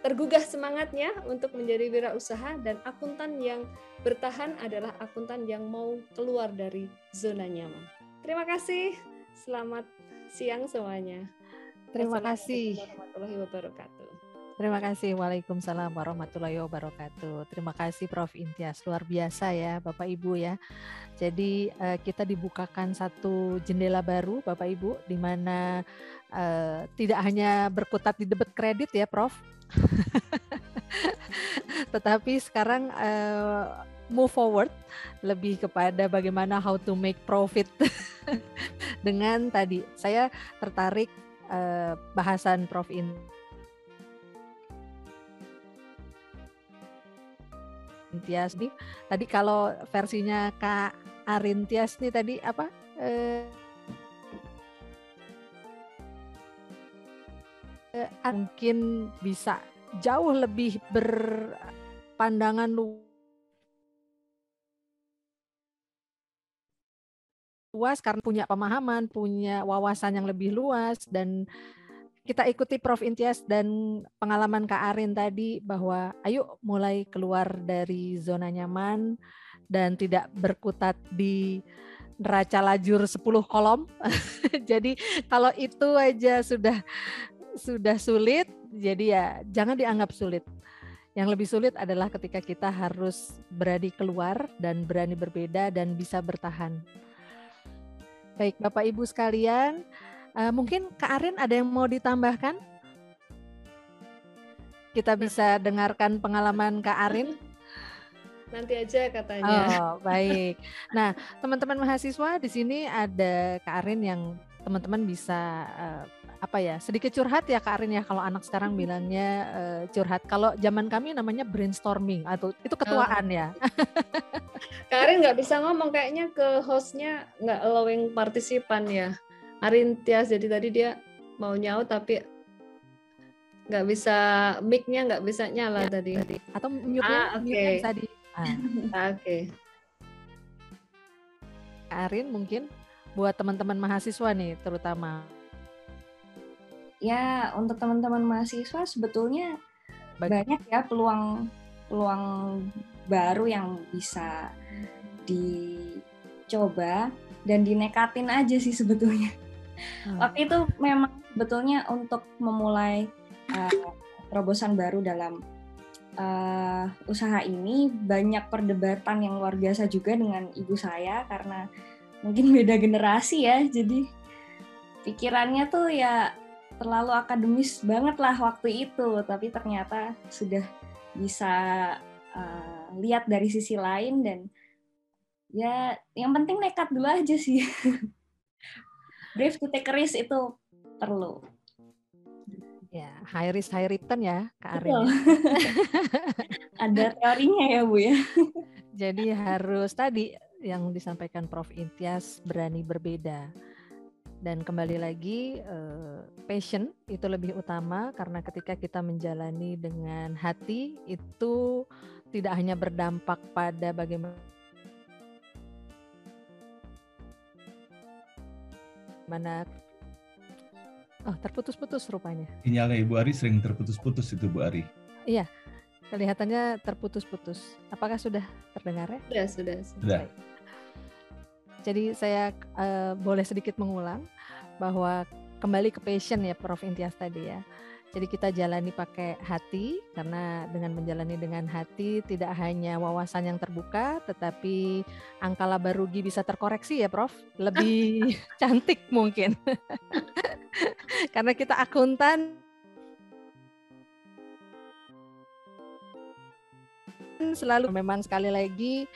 tergugah semangatnya untuk menjadi wirausaha dan akuntan yang bertahan adalah akuntan yang mau keluar dari zona nyaman. Terima kasih. Selamat siang semuanya. Terima kasih. warahmatullahi wabarakatuh. Terima kasih. Waalaikumsalam warahmatullahi wabarakatuh. Terima kasih Prof. Intias. Luar biasa ya Bapak Ibu ya. Jadi uh, kita dibukakan satu jendela baru Bapak Ibu di mana uh, tidak hanya berkutat di debit kredit ya Prof. Tetapi sekarang uh, move forward lebih kepada bagaimana how to make profit dengan tadi saya tertarik uh, bahasan Prof. Intias Tias nih. Tadi kalau versinya Kak Arintias nih tadi apa? Eh, eh, mungkin bisa jauh lebih berpandangan luas karena punya pemahaman, punya wawasan yang lebih luas dan kita ikuti Prof Intias dan pengalaman Kak Arin tadi bahwa ayo mulai keluar dari zona nyaman dan tidak berkutat di neraca lajur 10 kolom. jadi kalau itu aja sudah sudah sulit, jadi ya jangan dianggap sulit. Yang lebih sulit adalah ketika kita harus berani keluar dan berani berbeda dan bisa bertahan. Baik, Bapak Ibu sekalian, Uh, mungkin Kak Arin ada yang mau ditambahkan? Kita bisa dengarkan pengalaman Kak Arin. Nanti aja katanya. Oh, baik. Nah, teman-teman mahasiswa di sini ada Kak Arin yang teman-teman bisa uh, apa ya sedikit curhat ya Kak Arin ya kalau anak sekarang bilangnya uh, curhat. Kalau zaman kami namanya brainstorming atau itu ketuaan oh. ya. Kak Arin nggak bisa ngomong kayaknya ke hostnya nggak allowing partisipan ya. Arin Tias jadi tadi dia mau nyaut tapi nggak bisa mic-nya nggak bisa nyala ya, tadi. Atau mute-nya, ah, okay. bisa di. Ah. Oke. Okay. Arin mungkin buat teman-teman mahasiswa nih terutama ya untuk teman-teman mahasiswa sebetulnya Baik. banyak ya peluang peluang baru yang bisa dicoba dan dinekatin aja sih sebetulnya. Hmm. Waktu itu memang sebetulnya untuk memulai uh, terobosan baru dalam uh, usaha ini banyak perdebatan yang luar biasa juga dengan ibu saya karena mungkin beda generasi ya jadi pikirannya tuh ya terlalu akademis banget lah waktu itu tapi ternyata sudah bisa uh, lihat dari sisi lain dan ya yang penting nekat dulu aja sih. Brave to take risk itu perlu. Ya high risk high return ya Kak Arin. Ada teorinya ya Bu ya. Jadi harus tadi yang disampaikan Prof. Intias berani berbeda dan kembali lagi uh, passion itu lebih utama karena ketika kita menjalani dengan hati itu tidak hanya berdampak pada bagaimana mana oh terputus-putus rupanya. Sinyalnya Ibu Ari sering terputus-putus itu Bu Ari? Iya kelihatannya terputus-putus. Apakah sudah terdengar ya? Sudah sudah, sudah. Jadi saya uh, boleh sedikit mengulang bahwa kembali ke passion ya Prof Intias tadi ya. Jadi kita jalani pakai hati karena dengan menjalani dengan hati tidak hanya wawasan yang terbuka tetapi angka laba rugi bisa terkoreksi ya Prof. Lebih cantik mungkin. karena kita akuntan selalu memang sekali lagi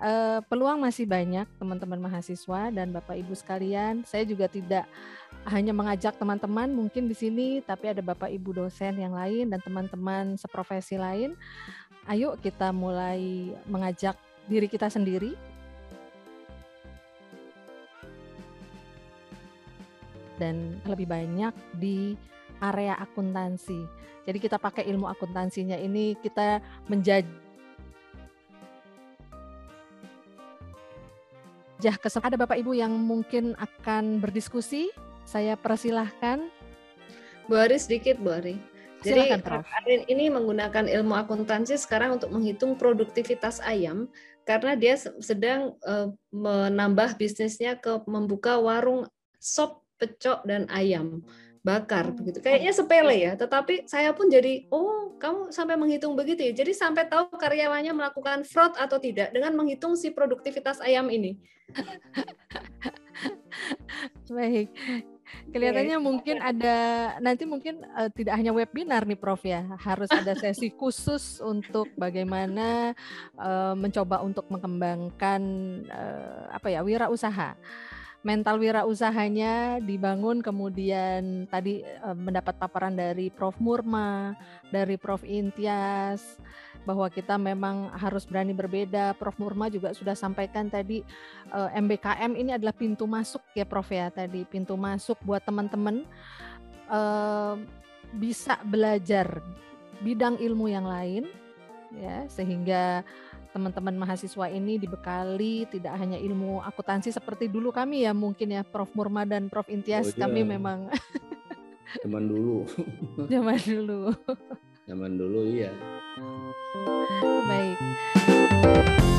uh, peluang masih banyak teman-teman mahasiswa dan Bapak Ibu sekalian. Saya juga tidak hanya mengajak teman-teman mungkin di sini, tapi ada Bapak Ibu dosen yang lain dan teman-teman seprofesi lain. Ayo kita mulai mengajak diri kita sendiri dan lebih banyak di area akuntansi. Jadi kita pakai ilmu akuntansinya ini kita menjadi Jah, kesempatan ada Bapak Ibu yang mungkin akan berdiskusi. Saya persilahkan. Bu Ari sedikit, Bu Ari. Jadi Arin ini menggunakan ilmu akuntansi sekarang untuk menghitung produktivitas ayam karena dia sedang uh, menambah bisnisnya ke membuka warung sop, pecok dan ayam bakar hmm. begitu. Kayaknya sepele ya, tetapi saya pun jadi oh, kamu sampai menghitung begitu ya. Jadi sampai tahu karyawannya melakukan fraud atau tidak dengan menghitung si produktivitas ayam ini. Baik. Kelihatannya mungkin ada nanti mungkin uh, tidak hanya webinar nih Prof ya, harus ada sesi khusus untuk bagaimana uh, mencoba untuk mengembangkan uh, apa ya wirausaha mental wirausahanya dibangun kemudian tadi uh, mendapat paparan dari Prof. Murma, dari Prof. Intias bahwa kita memang harus berani berbeda. Prof. Murma juga sudah sampaikan tadi uh, eh, MBKM ini adalah pintu masuk ya Prof ya tadi. Pintu masuk buat teman-teman uh, bisa belajar bidang ilmu yang lain ya sehingga teman-teman mahasiswa ini dibekali tidak hanya ilmu akuntansi seperti dulu kami ya mungkin ya Prof. Murma dan Prof. Intias oh, iya. kami memang zaman dulu. Zaman dulu. Zaman dulu iya. Baik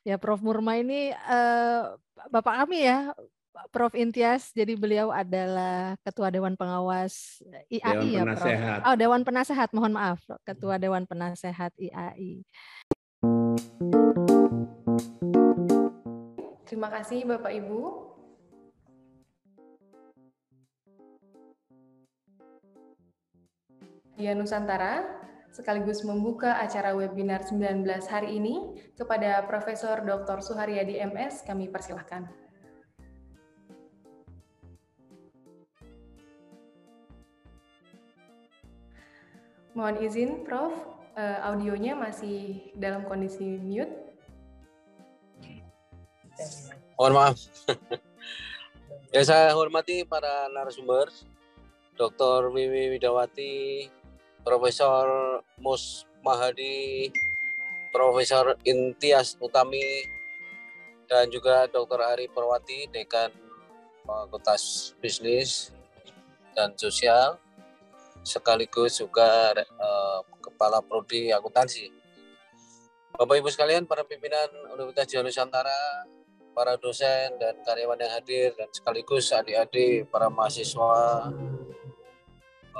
Ya, Prof Murma ini uh, Bapak kami ya, Prof Intias. Jadi beliau adalah Ketua Dewan Pengawas IAI Dewan ya, Penasehat. Prof. Oh, Dewan Penasehat. Mohon maaf, Ketua Dewan Penasehat IAI. Terima kasih Bapak Ibu. Dia Nusantara sekaligus membuka acara webinar 19 hari ini kepada Profesor Dr. Suharyadi MS kami persilahkan. Mohon izin Prof, eh, audionya masih dalam kondisi mute. Mohon maaf. ya saya hormati para narasumber, Dr. Mimi Widawati, Profesor Mus Mahadi, Profesor Intias Utami, dan juga Dr. Ari Perwati, Dekan Fakultas Bisnis dan Sosial, sekaligus juga uh, Kepala Prodi Akuntansi. Bapak Ibu sekalian, para pimpinan Universitas Jawa Nusantara, para dosen dan karyawan yang hadir, dan sekaligus adik-adik, para mahasiswa,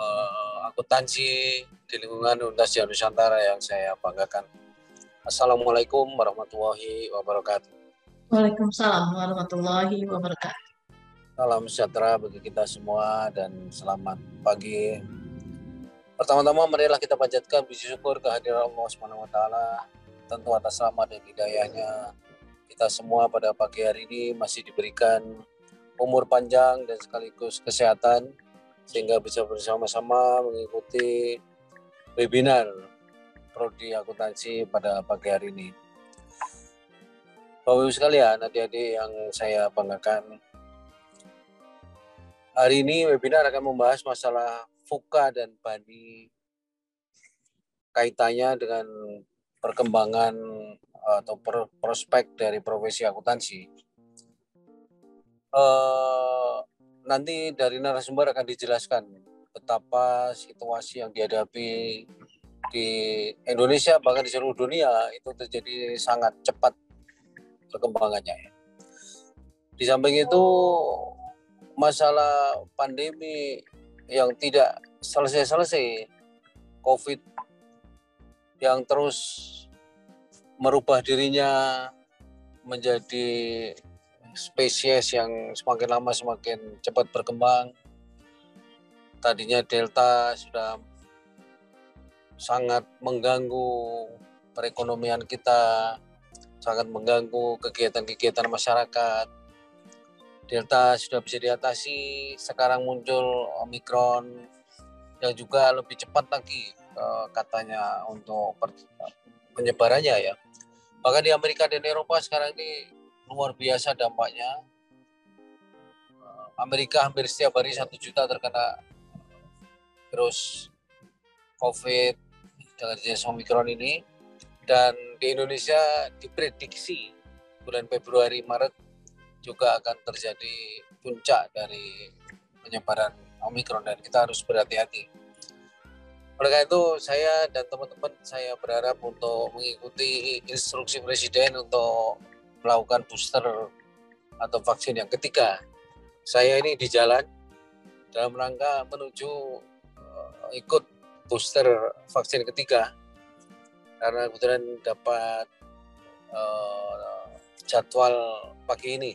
uh, akuntansi di lingkungan Universitas Jawa Nusantara yang saya banggakan. Assalamualaikum warahmatullahi wabarakatuh. Waalaikumsalam warahmatullahi wabarakatuh. Salam sejahtera bagi kita semua dan selamat pagi. Pertama-tama marilah kita panjatkan puji syukur kehadiran Allah Subhanahu wa taala tentu atas rahmat dan hidayahnya kita semua pada pagi hari ini masih diberikan umur panjang dan sekaligus kesehatan sehingga bisa bersama-sama mengikuti webinar Prodi Akuntansi pada pagi hari ini. Bapak Ibu sekalian, adik-adik yang saya banggakan, hari ini webinar akan membahas masalah FUKA dan BANI kaitannya dengan perkembangan atau prospek dari profesi akuntansi. Uh, nanti dari narasumber akan dijelaskan betapa situasi yang dihadapi di Indonesia bahkan di seluruh dunia itu terjadi sangat cepat perkembangannya. Di samping itu masalah pandemi yang tidak selesai-selesai, COVID yang terus merubah dirinya menjadi spesies yang semakin lama semakin cepat berkembang. Tadinya Delta sudah sangat mengganggu perekonomian kita, sangat mengganggu kegiatan-kegiatan masyarakat. Delta sudah bisa diatasi, sekarang muncul Omikron yang juga lebih cepat lagi katanya untuk penyebarannya ya. Bahkan di Amerika dan Eropa sekarang ini luar biasa dampaknya. Amerika hampir setiap hari satu juta terkena virus COVID dengan jenis Omikron ini. Dan di Indonesia diprediksi bulan Februari Maret juga akan terjadi puncak dari penyebaran Omikron dan kita harus berhati-hati. Oleh karena itu saya dan teman-teman saya berharap untuk mengikuti instruksi Presiden untuk melakukan booster atau vaksin yang ketiga. Saya ini di jalan dalam rangka menuju uh, ikut booster vaksin ketiga karena kebetulan dapat uh, jadwal pagi ini.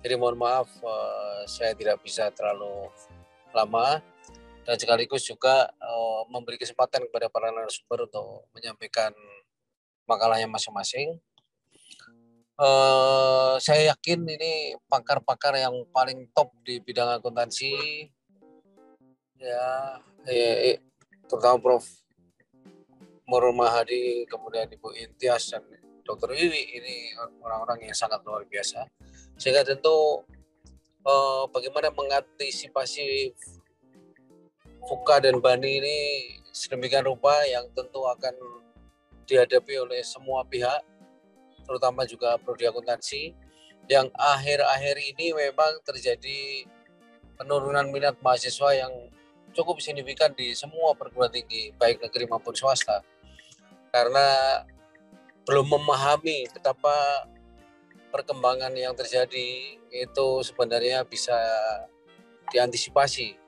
Jadi mohon maaf uh, saya tidak bisa terlalu lama dan sekaligus juga uh, memberi kesempatan kepada para narasumber untuk menyampaikan makalahnya masing-masing. Uh, saya yakin ini pakar-pakar yang paling top di bidang akuntansi, ya, ya terutama Prof. Murul Mahadi, kemudian Ibu Intias dan Dr. Wiwi ini orang-orang yang sangat luar biasa. Sehingga tentu uh, bagaimana mengantisipasi Fuka dan Bani ini sedemikian rupa yang tentu akan dihadapi oleh semua pihak terutama juga prodi akuntansi yang akhir-akhir ini memang terjadi penurunan minat mahasiswa yang cukup signifikan di semua perguruan tinggi baik negeri maupun swasta karena belum memahami betapa perkembangan yang terjadi itu sebenarnya bisa diantisipasi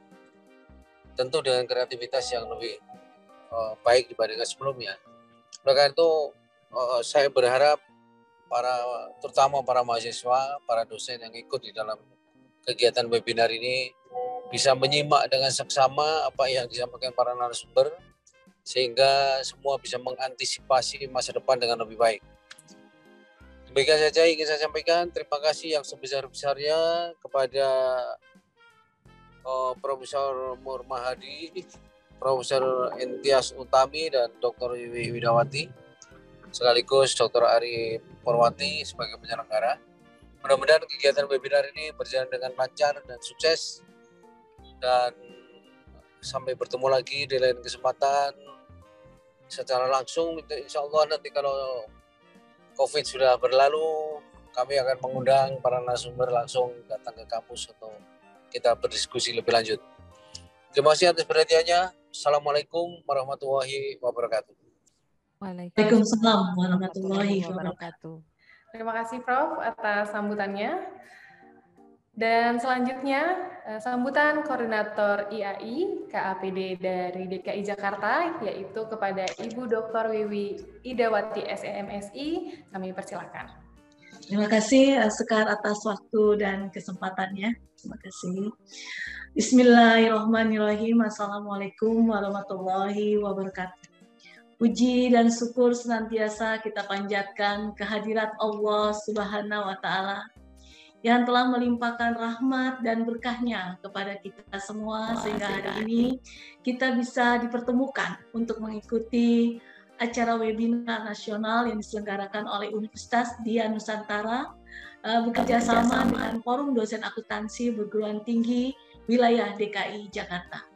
tentu dengan kreativitas yang lebih uh, baik dibandingkan sebelumnya. Oleh itu uh, saya berharap para terutama para mahasiswa, para dosen yang ikut di dalam kegiatan webinar ini bisa menyimak dengan seksama apa yang disampaikan para narasumber sehingga semua bisa mengantisipasi masa depan dengan lebih baik. Demikian saja ingin saya sampaikan. Terima kasih yang sebesar-besarnya kepada uh, Profesor Mur Mahadi, Profesor Entias Utami, dan Dr. Wiwi Widawati, sekaligus Dr. Ari Purwati sebagai penyelenggara. Mudah-mudahan kegiatan webinar ini berjalan dengan lancar dan sukses. Dan sampai bertemu lagi di lain kesempatan secara langsung. Insya Allah nanti kalau COVID sudah berlalu, kami akan mengundang para narasumber langsung datang ke kampus atau kita berdiskusi lebih lanjut. Terima kasih atas perhatiannya. Assalamualaikum warahmatullahi wabarakatuh. Waalaikumsalam warahmatullahi wabarakatuh. Terima kasih Prof atas sambutannya. Dan selanjutnya eh, sambutan koordinator IAI KAPD dari DKI Jakarta yaitu kepada Ibu Dr. Wiwi Idawati SEMSI. Kami persilakan. Terima kasih eh, Sekar atas waktu dan kesempatannya. Terima kasih. Bismillahirrahmanirrahim. Assalamualaikum warahmatullahi wabarakatuh. Puji dan syukur senantiasa kita panjatkan kehadirat Allah Subhanahu wa taala yang telah melimpahkan rahmat dan berkahnya kepada kita semua sehingga hari ini kita bisa dipertemukan untuk mengikuti acara webinar nasional yang diselenggarakan oleh Universitas Dia Nusantara uh, bekerja sama dengan Forum Dosen Akuntansi Perguruan Tinggi Wilayah DKI Jakarta.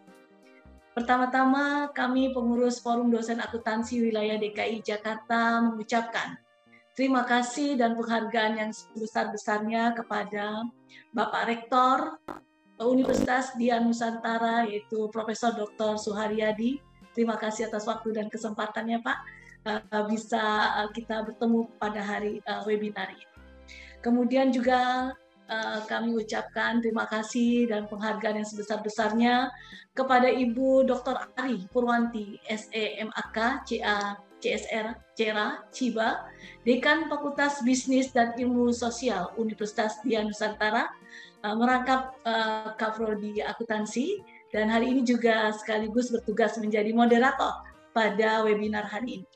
Pertama-tama kami pengurus Forum Dosen Akuntansi Wilayah DKI Jakarta mengucapkan Terima kasih dan penghargaan yang sebesar-besarnya kepada Bapak Rektor Universitas Dian Nusantara yaitu Profesor Dr. Suharyadi. Terima kasih atas waktu dan kesempatannya Pak eh, bisa eh, kita bertemu pada hari eh, webinar ini. Kemudian juga kami ucapkan terima kasih dan penghargaan yang sebesar-besarnya kepada Ibu Dr. Ari Purwanti, SEMAK, CA CSR Cera Ciba, Dekan Fakultas Bisnis dan Ilmu Sosial Universitas Dian Nusantara, uh, merangkap uh, Kaprodi Akuntansi dan hari ini juga sekaligus bertugas menjadi moderator pada webinar hari ini.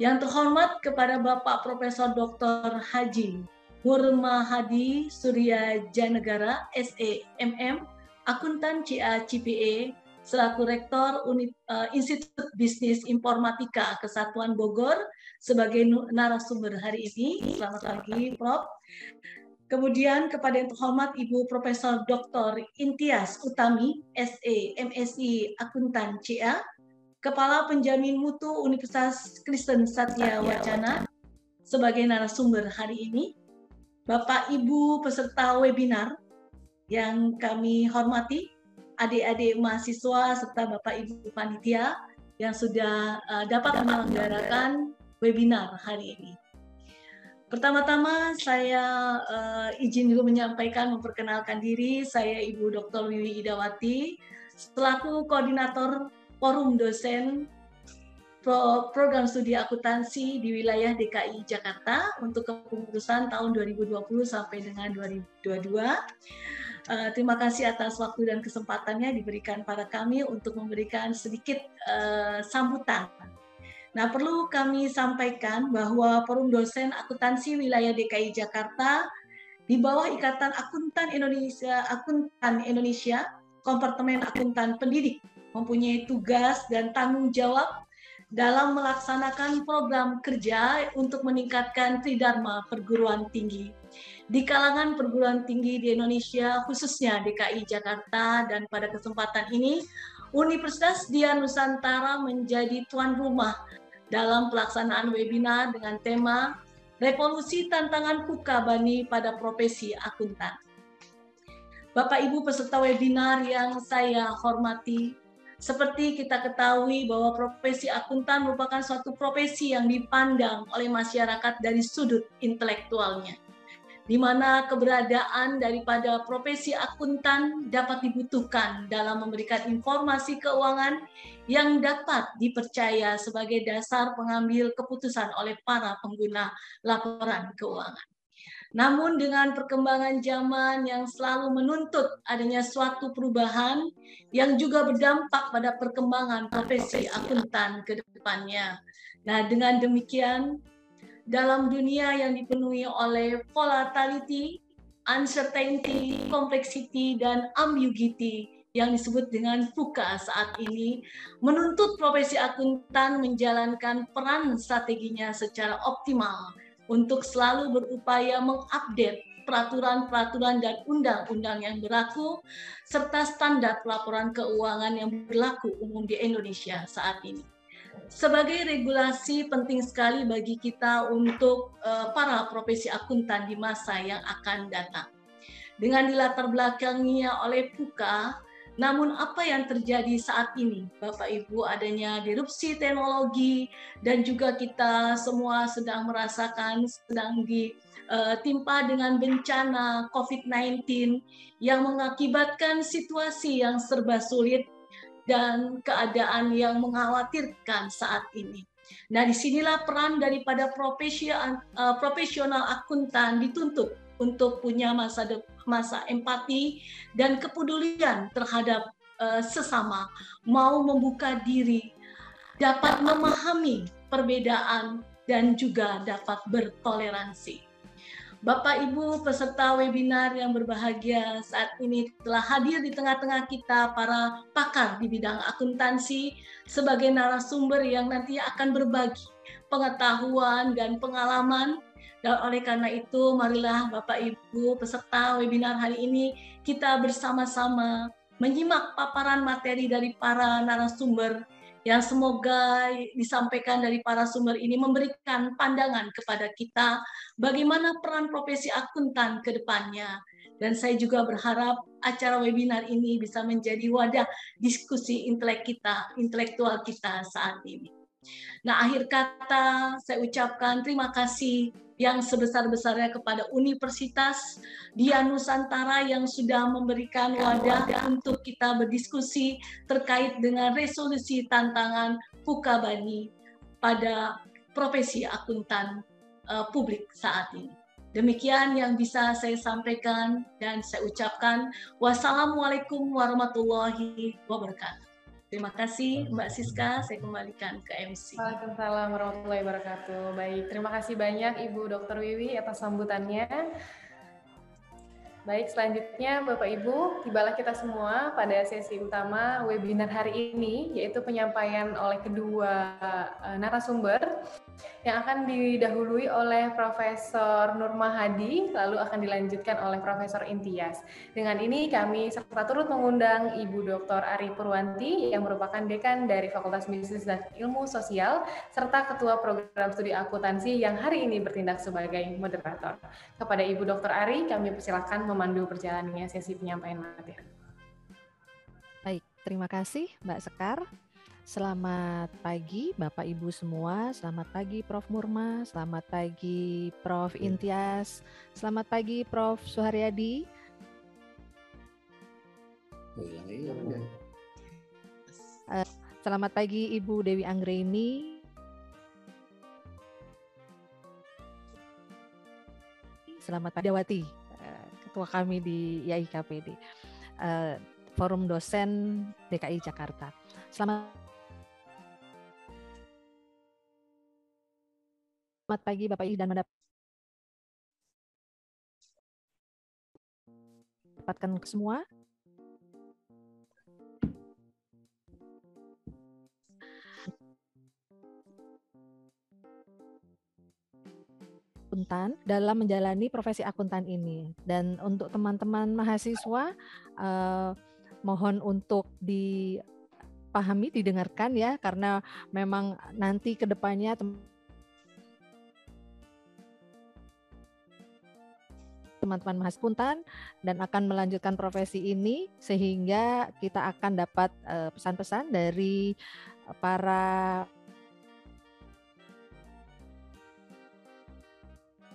Yang terhormat kepada Bapak Profesor Dr. Haji Hurma Hadi Surya Janegara, SEMM, Akuntan CA CPA, selaku Rektor Unit, uh, Institut Bisnis Informatika Kesatuan Bogor sebagai narasumber hari ini. Selamat pagi, Prof. Kemudian kepada yang terhormat Ibu Profesor Dr. Intias Utami, SE, MSI Akuntan CA, Kepala Penjamin Mutu Universitas Kristen Satya Wacana sebagai narasumber hari ini. Bapak Ibu peserta webinar yang kami hormati, adik-adik mahasiswa serta Bapak Ibu panitia yang sudah uh, dapat menyelenggarakan webinar hari ini. Pertama-tama saya uh, izin dulu menyampaikan memperkenalkan diri saya Ibu Dr. Wiwi Idawati selaku koordinator forum dosen Pro program studi akuntansi di wilayah DKI Jakarta untuk kepengurusan tahun 2020 sampai dengan 2022. Uh, terima kasih atas waktu dan kesempatannya diberikan pada kami untuk memberikan sedikit uh, sambutan. Nah, perlu kami sampaikan bahwa Forum Dosen Akuntansi Wilayah DKI Jakarta di bawah Ikatan Akuntan Indonesia, Akuntan Indonesia, Kompartemen Akuntan Pendidik mempunyai tugas dan tanggung jawab dalam melaksanakan program kerja untuk meningkatkan tridharma perguruan tinggi di kalangan perguruan tinggi di Indonesia, khususnya DKI Jakarta, dan pada kesempatan ini, Universitas Dian Nusantara menjadi tuan rumah dalam pelaksanaan webinar dengan tema Revolusi Tantangan Bani pada Profesi Akuntan. Bapak Ibu peserta webinar yang saya hormati, Seperti kita ketahui bahwa profesi akuntan merupakan suatu profesi yang dipandang oleh masyarakat dari sudut intelektualnya di mana keberadaan daripada profesi akuntan dapat dibutuhkan dalam memberikan informasi keuangan yang dapat dipercaya sebagai dasar pengambil keputusan oleh para pengguna laporan keuangan. Namun dengan perkembangan zaman yang selalu menuntut adanya suatu perubahan yang juga berdampak pada perkembangan profesi akuntan ke depannya. Nah, dengan demikian dalam dunia yang dipenuhi oleh volatility, uncertainty, complexity, dan ambiguity yang disebut dengan VUCA saat ini, menuntut profesi akuntan menjalankan peran strateginya secara optimal untuk selalu berupaya mengupdate peraturan-peraturan dan undang-undang yang berlaku, serta standar pelaporan keuangan yang berlaku umum di Indonesia saat ini sebagai regulasi penting sekali bagi kita untuk uh, para profesi akuntan di masa yang akan datang. Dengan dilatar belakangnya oleh PUKA, namun apa yang terjadi saat ini, Bapak Ibu, adanya disrupsi teknologi dan juga kita semua sedang merasakan sedang ditimpa eh, dengan bencana COVID-19 yang mengakibatkan situasi yang serba sulit dan keadaan yang mengkhawatirkan saat ini. Nah, di sinilah peran daripada uh, profesional akuntan dituntut untuk punya masa de, masa empati dan kepedulian terhadap uh, sesama, mau membuka diri, dapat memahami perbedaan dan juga dapat bertoleransi. Bapak Ibu peserta webinar yang berbahagia saat ini telah hadir di tengah-tengah kita para pakar di bidang akuntansi sebagai narasumber yang nanti akan berbagi pengetahuan dan pengalaman dan oleh karena itu marilah Bapak Ibu peserta webinar hari ini kita bersama-sama menyimak paparan materi dari para narasumber yang semoga disampaikan dari para sumber ini memberikan pandangan kepada kita bagaimana peran profesi akuntan ke depannya. Dan saya juga berharap acara webinar ini bisa menjadi wadah diskusi intelek kita, intelektual kita saat ini. Nah, akhir kata saya ucapkan terima kasih yang sebesar-besarnya kepada Universitas Dia Nusantara yang sudah memberikan wadah untuk kita berdiskusi terkait dengan resolusi tantangan Pukabani pada profesi akuntan uh, publik saat ini. Demikian yang bisa saya sampaikan dan saya ucapkan wassalamualaikum warahmatullahi wabarakatuh. Terima kasih Mbak Siska, saya kembalikan ke MC. Waalaikumsalam warahmatullahi wabarakatuh. Baik, terima kasih banyak Ibu Dr. Wiwi atas sambutannya. Baik, selanjutnya Bapak Ibu, tibalah kita semua pada sesi utama webinar hari ini, yaitu penyampaian oleh kedua uh, narasumber yang akan didahului oleh Profesor Nur Mahadi, lalu akan dilanjutkan oleh Profesor Intias. Dengan ini kami serta turut mengundang Ibu Dr. Ari Purwanti yang merupakan dekan dari Fakultas Bisnis dan Ilmu Sosial, serta Ketua Program Studi Akuntansi yang hari ini bertindak sebagai moderator. Kepada Ibu Dr. Ari, kami persilakan memandu perjalanannya sesi penyampaian materi. Baik, terima kasih Mbak Sekar. Selamat pagi Bapak Ibu semua, selamat pagi Prof Murma, selamat pagi Prof iya. Intias, selamat pagi Prof Suharyadi. Uh, selamat pagi Ibu Dewi Anggreni, Selamat pagi Dawati ketua kami di IAIKPD, uh, eh, Forum Dosen DKI Jakarta. Selamat Selamat pagi Bapak Ibu dan mendapatkan semua. Akuntan dalam menjalani profesi akuntan ini. Dan untuk teman-teman mahasiswa, eh, mohon untuk dipahami, didengarkan ya, karena memang nanti ke depannya teman-teman Mahaskuntan dan akan melanjutkan profesi ini sehingga kita akan dapat eh, pesan-pesan dari para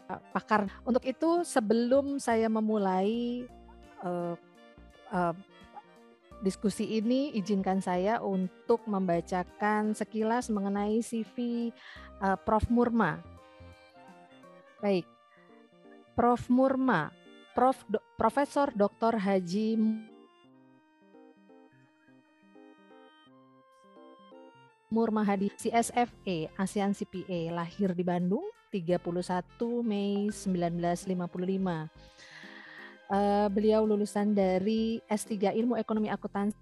pakar. Untuk itu sebelum saya memulai uh, uh, diskusi ini, izinkan saya untuk membacakan sekilas mengenai CV uh, Prof Murma. Baik, Prof Murma, Prof Do, Profesor Dr. Haji Murmahadi CSFA ASEAN CPA lahir di Bandung 31 Mei 1955. Uh, beliau lulusan dari S3 Ilmu Ekonomi Akuntansi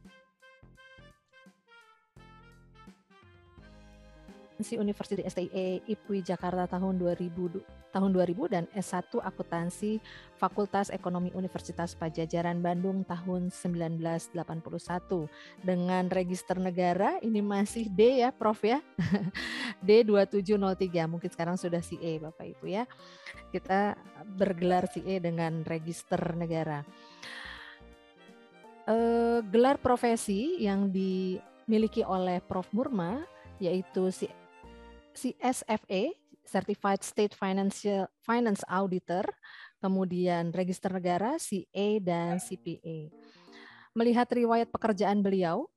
University STIE IPWI Jakarta tahun 2000 tahun 2000 dan S1 Akuntansi Fakultas Ekonomi Universitas Pajajaran Bandung tahun 1981 dengan register negara ini masih D ya Prof ya? D2703 mungkin sekarang sudah CE Bapak Ibu ya. Kita bergelar CE dengan register negara. Eh, gelar profesi yang dimiliki oleh Prof Murma yaitu CSFA Certified State Financial Finance Auditor, kemudian register negara CA dan CPA. Melihat riwayat pekerjaan beliau,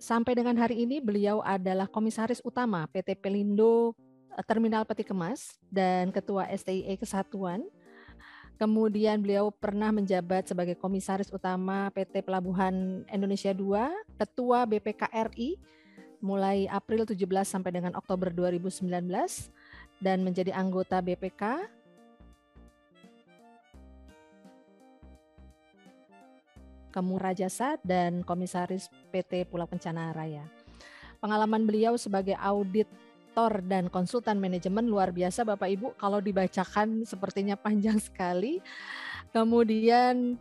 sampai dengan hari ini beliau adalah komisaris utama PT Pelindo eh, Terminal Peti Kemas dan ketua STIE Kesatuan. Kemudian beliau pernah menjabat sebagai komisaris utama PT Pelabuhan Indonesia II, ketua BPKRI mulai April 17 sampai dengan Oktober 2019 dan menjadi anggota BPK Kamu Rajasa dan Komisaris PT Pulau Kencana Raya. Pengalaman beliau sebagai auditor dan konsultan manajemen luar biasa Bapak Ibu kalau dibacakan sepertinya panjang sekali. Kemudian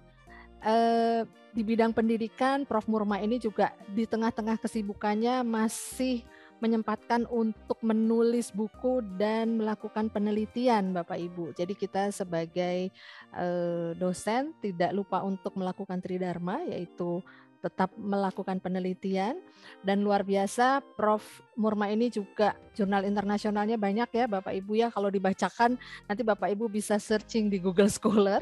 eh, di bidang pendidikan, Prof. Murma ini juga di tengah-tengah kesibukannya masih menyempatkan untuk menulis buku dan melakukan penelitian Bapak Ibu. Jadi kita sebagai eh, dosen tidak lupa untuk melakukan tridharma yaitu tetap melakukan penelitian dan luar biasa Prof Murma ini juga jurnal internasionalnya banyak ya Bapak Ibu ya kalau dibacakan nanti Bapak Ibu bisa searching di Google Scholar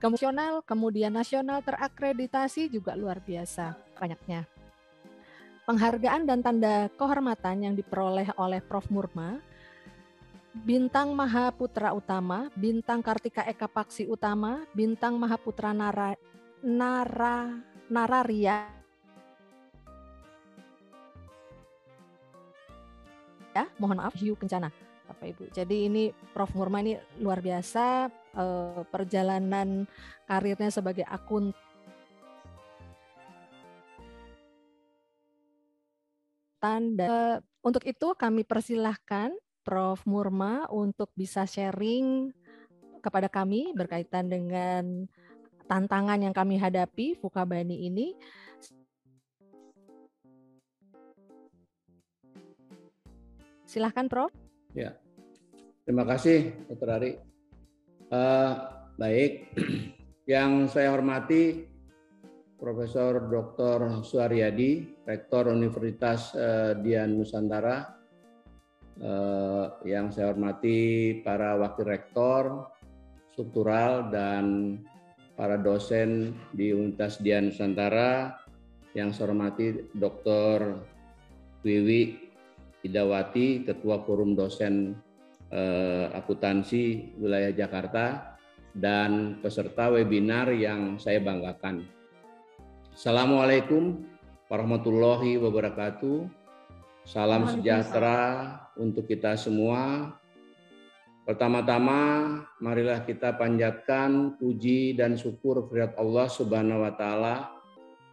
Kemudian kemudian nasional terakreditasi juga luar biasa banyaknya. Penghargaan dan tanda kehormatan yang diperoleh oleh Prof. Murma, Bintang Mahaputra Utama, Bintang Kartika Eka Paksi Utama, Bintang Mahaputra Nara, Nara, Nararia, ya mohon maaf hiu kencana Bapak Ibu. Jadi ini Prof Murma ini luar biasa uh, perjalanan karirnya sebagai akun dan uh, untuk itu kami persilahkan Prof Murma untuk bisa sharing kepada kami berkaitan dengan tantangan yang kami hadapi Fukabani ini. Silahkan Prof. Ya, terima kasih Dr. Ari. Uh, baik, yang saya hormati Profesor Dr. Suaryadi, Rektor Universitas uh, Dian Nusantara, uh, yang saya hormati para wakil rektor, struktural dan para dosen di Universitas Dian Nusantara, yang saya hormati Dr. Wiwi Idawati, Ketua Forum Dosen eh, Akuntansi Wilayah Jakarta, dan peserta webinar yang saya banggakan. Assalamualaikum warahmatullahi wabarakatuh. Salam sejahtera untuk kita semua. Pertama-tama, marilah kita panjatkan puji dan syukur kehadirat Allah Subhanahu wa taala,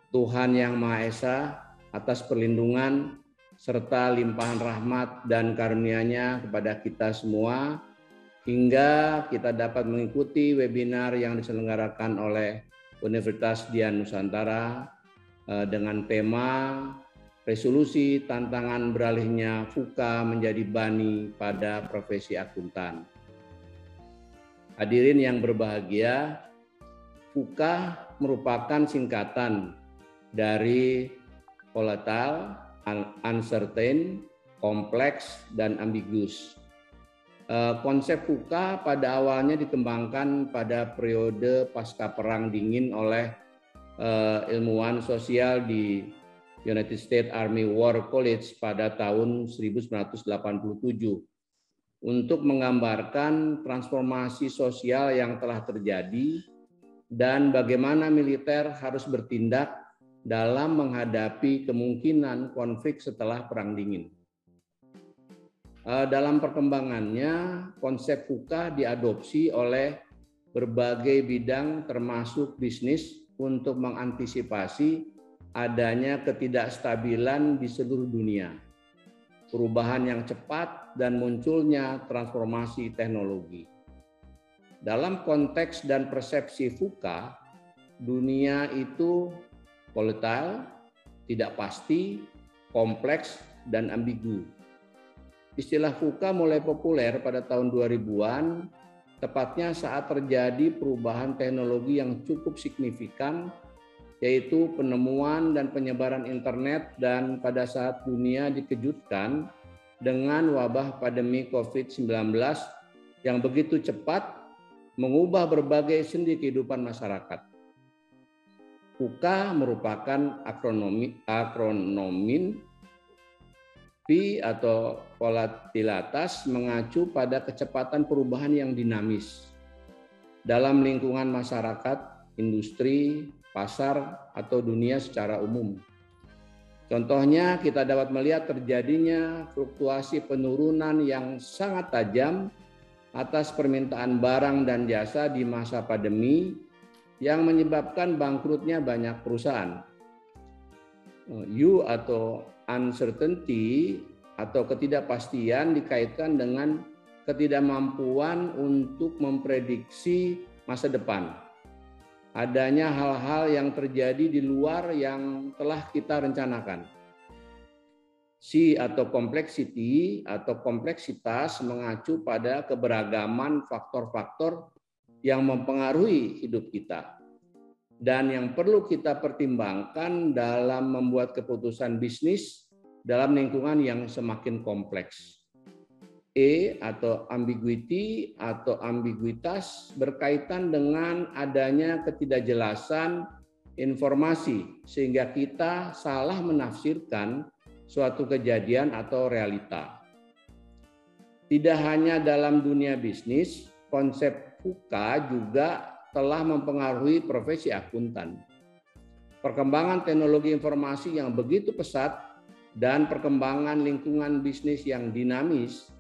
Tuhan yang Maha Esa atas perlindungan serta limpahan rahmat dan karunia-Nya kepada kita semua hingga kita dapat mengikuti webinar yang diselenggarakan oleh Universitas Dian Nusantara eh, dengan tema resolusi tantangan beralihnya FUKA menjadi bani pada profesi akuntan. Hadirin yang berbahagia, FUKA merupakan singkatan dari volatile, uncertain, kompleks, dan ambiguous. Eh, konsep FUKA pada awalnya dikembangkan pada periode pasca Perang Dingin oleh eh, ilmuwan sosial di United States Army War College pada tahun 1987 untuk menggambarkan transformasi sosial yang telah terjadi dan bagaimana militer harus bertindak dalam menghadapi kemungkinan konflik setelah Perang Dingin. Eh, dalam perkembangannya, konsep FUKA diadopsi oleh berbagai bidang termasuk bisnis untuk mengantisipasi adanya ketidakstabilan di seluruh dunia, perubahan yang cepat, dan munculnya transformasi teknologi. Dalam konteks dan persepsi FUKA, dunia itu volatile, tidak pasti, kompleks, dan ambigu. Istilah FUKA mulai populer pada tahun 2000-an, tepatnya saat terjadi perubahan teknologi yang cukup signifikan yaitu penemuan dan penyebaran internet dan pada saat dunia dikejutkan dengan wabah pandemi COVID-19 yang begitu cepat mengubah berbagai sendi kehidupan masyarakat. UKA merupakan akronomi, akronomin V atau volatilitas mengacu pada kecepatan perubahan yang dinamis dalam lingkungan masyarakat, industri, pasar, atau dunia secara umum. Contohnya, kita dapat melihat terjadinya fluktuasi penurunan yang sangat tajam atas permintaan barang dan jasa di masa pandemi yang menyebabkan bangkrutnya banyak perusahaan. U atau uncertainty atau ketidakpastian dikaitkan dengan ketidakmampuan untuk memprediksi masa depan adanya hal-hal yang terjadi di luar yang telah kita rencanakan. C atau complexity atau kompleksitas mengacu pada keberagaman faktor-faktor yang mempengaruhi hidup kita dan yang perlu kita pertimbangkan dalam membuat keputusan bisnis dalam lingkungan yang semakin kompleks. E atau ambiguity atau ambiguitas berkaitan dengan adanya ketidakjelasan informasi sehingga kita salah menafsirkan suatu kejadian atau realita. Tidak hanya dalam dunia bisnis, konsep FUKA juga telah mempengaruhi profesi akuntan. Perkembangan teknologi informasi yang begitu pesat dan perkembangan lingkungan bisnis yang dinamis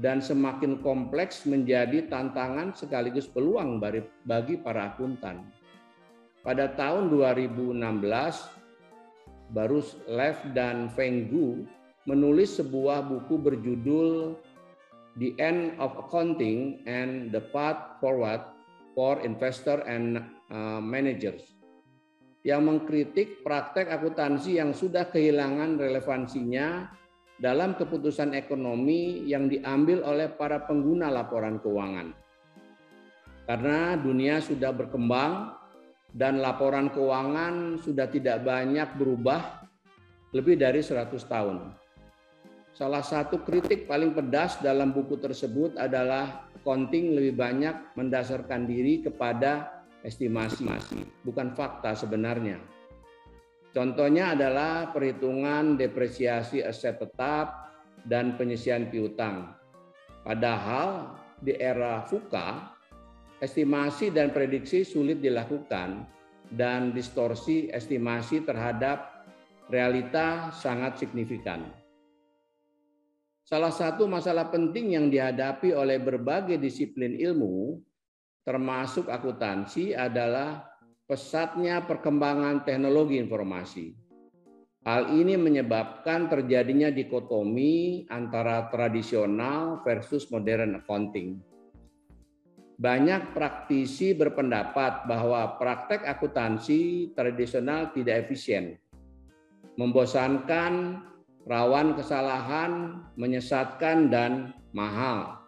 dan semakin kompleks menjadi tantangan sekaligus peluang bagi para akuntan. Pada tahun 2016, baru Lev dan Feng Gu menulis sebuah buku berjudul The End of Accounting and the Path Forward for Investor and uh, Managers yang mengkritik praktek akuntansi yang sudah kehilangan relevansinya dalam keputusan ekonomi yang diambil oleh para pengguna laporan keuangan. Karena dunia sudah berkembang dan laporan keuangan sudah tidak banyak berubah lebih dari 100 tahun. Salah satu kritik paling pedas dalam buku tersebut adalah accounting lebih banyak mendasarkan diri kepada estimasi, bukan fakta sebenarnya. Contohnya adalah perhitungan depresiasi aset tetap dan penyisian piutang. Padahal di era FUKA, estimasi dan prediksi sulit dilakukan dan distorsi estimasi terhadap realita sangat signifikan. Salah satu masalah penting yang dihadapi oleh berbagai disiplin ilmu, termasuk akuntansi, adalah pesatnya perkembangan teknologi informasi. Hal ini menyebabkan terjadinya dikotomi antara tradisional versus modern accounting. Banyak praktisi berpendapat bahwa praktek akuntansi tradisional tidak efisien, membosankan, rawan kesalahan, menyesatkan, dan mahal.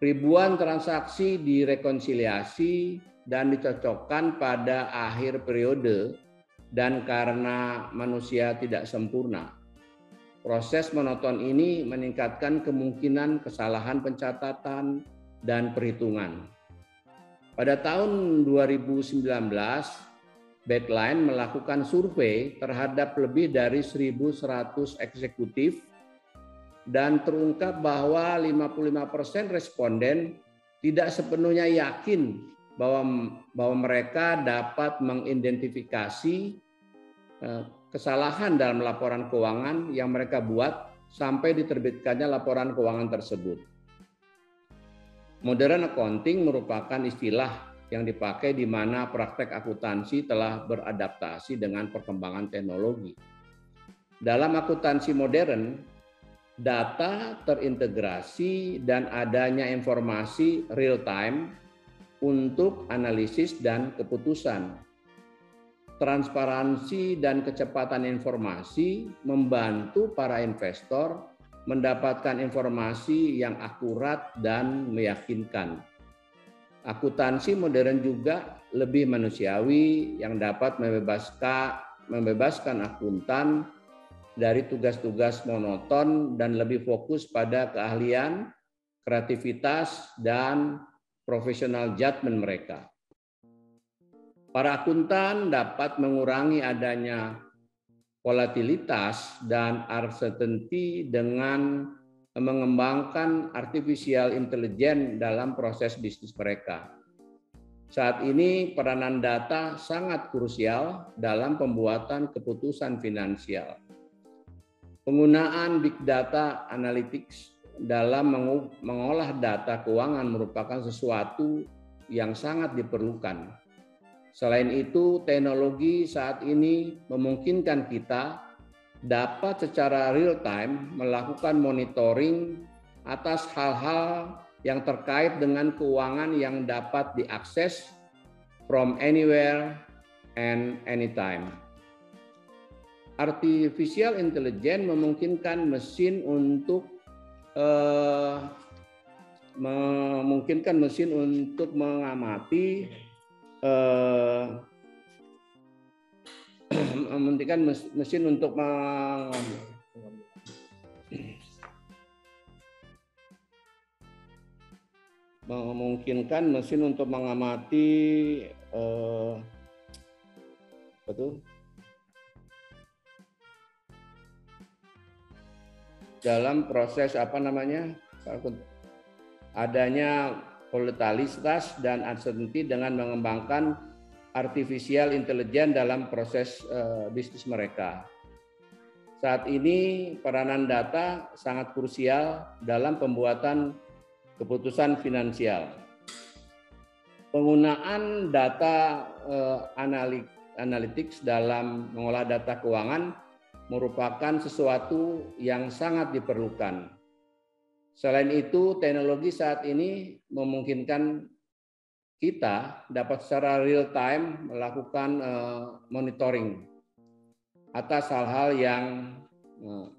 Ribuan transaksi direkonsiliasi dan dicocokkan pada akhir periode dan karena manusia tidak sempurna. Proses monoton ini meningkatkan kemungkinan kesalahan pencatatan dan perhitungan. Pada tahun 2019, Backline melakukan survei terhadap lebih dari 1.100 eksekutif dan terungkap bahwa 55% responden tidak sepenuhnya yakin bahwa bahwa mereka dapat mengidentifikasi eh, kesalahan dalam laporan keuangan yang mereka buat sampai diterbitkannya laporan keuangan tersebut. Modern accounting merupakan istilah yang dipakai di mana praktek akuntansi telah beradaptasi dengan perkembangan teknologi. Dalam akuntansi modern, data terintegrasi dan adanya informasi real time untuk analisis dan keputusan. Transparansi dan kecepatan informasi membantu para investor mendapatkan informasi yang akurat dan meyakinkan Akuntansi modern juga lebih manusiawi yang dapat membebaskan membebaskan akuntan dari tugas-tugas monoton dan lebih fokus pada keahlian, kreativitas, dan profesional judgment mereka. Para akuntan dapat mengurangi adanya volatilitas dan uncertainty dengan mengembangkan artificial intelligence dalam proses bisnis mereka. Saat ini peranan data sangat krusial dalam pembuatan keputusan finansial. Penggunaan big data analytics dalam mengolah data keuangan merupakan sesuatu yang sangat diperlukan. Selain itu, teknologi saat ini memungkinkan kita dapat secara real time melakukan monitoring atas hal-hal yang terkait dengan keuangan yang dapat diakses from anywhere and anytime. Artificial intelligence memungkinkan mesin untuk uh, memungkinkan mesin untuk mengamati uh, mementingkan mesin untuk memungkinkan mesin untuk mengamati eh, betul dalam proses apa namanya? Adanya volatilitas dan uncertainty dengan mengembangkan artificial intelligence dalam proses uh, bisnis mereka. Saat ini peranan data sangat krusial dalam pembuatan keputusan finansial. Penggunaan data uh, analytics dalam mengolah data keuangan merupakan sesuatu yang sangat diperlukan. Selain itu, teknologi saat ini memungkinkan kita dapat secara real time melakukan uh, monitoring atas hal-hal yang uh,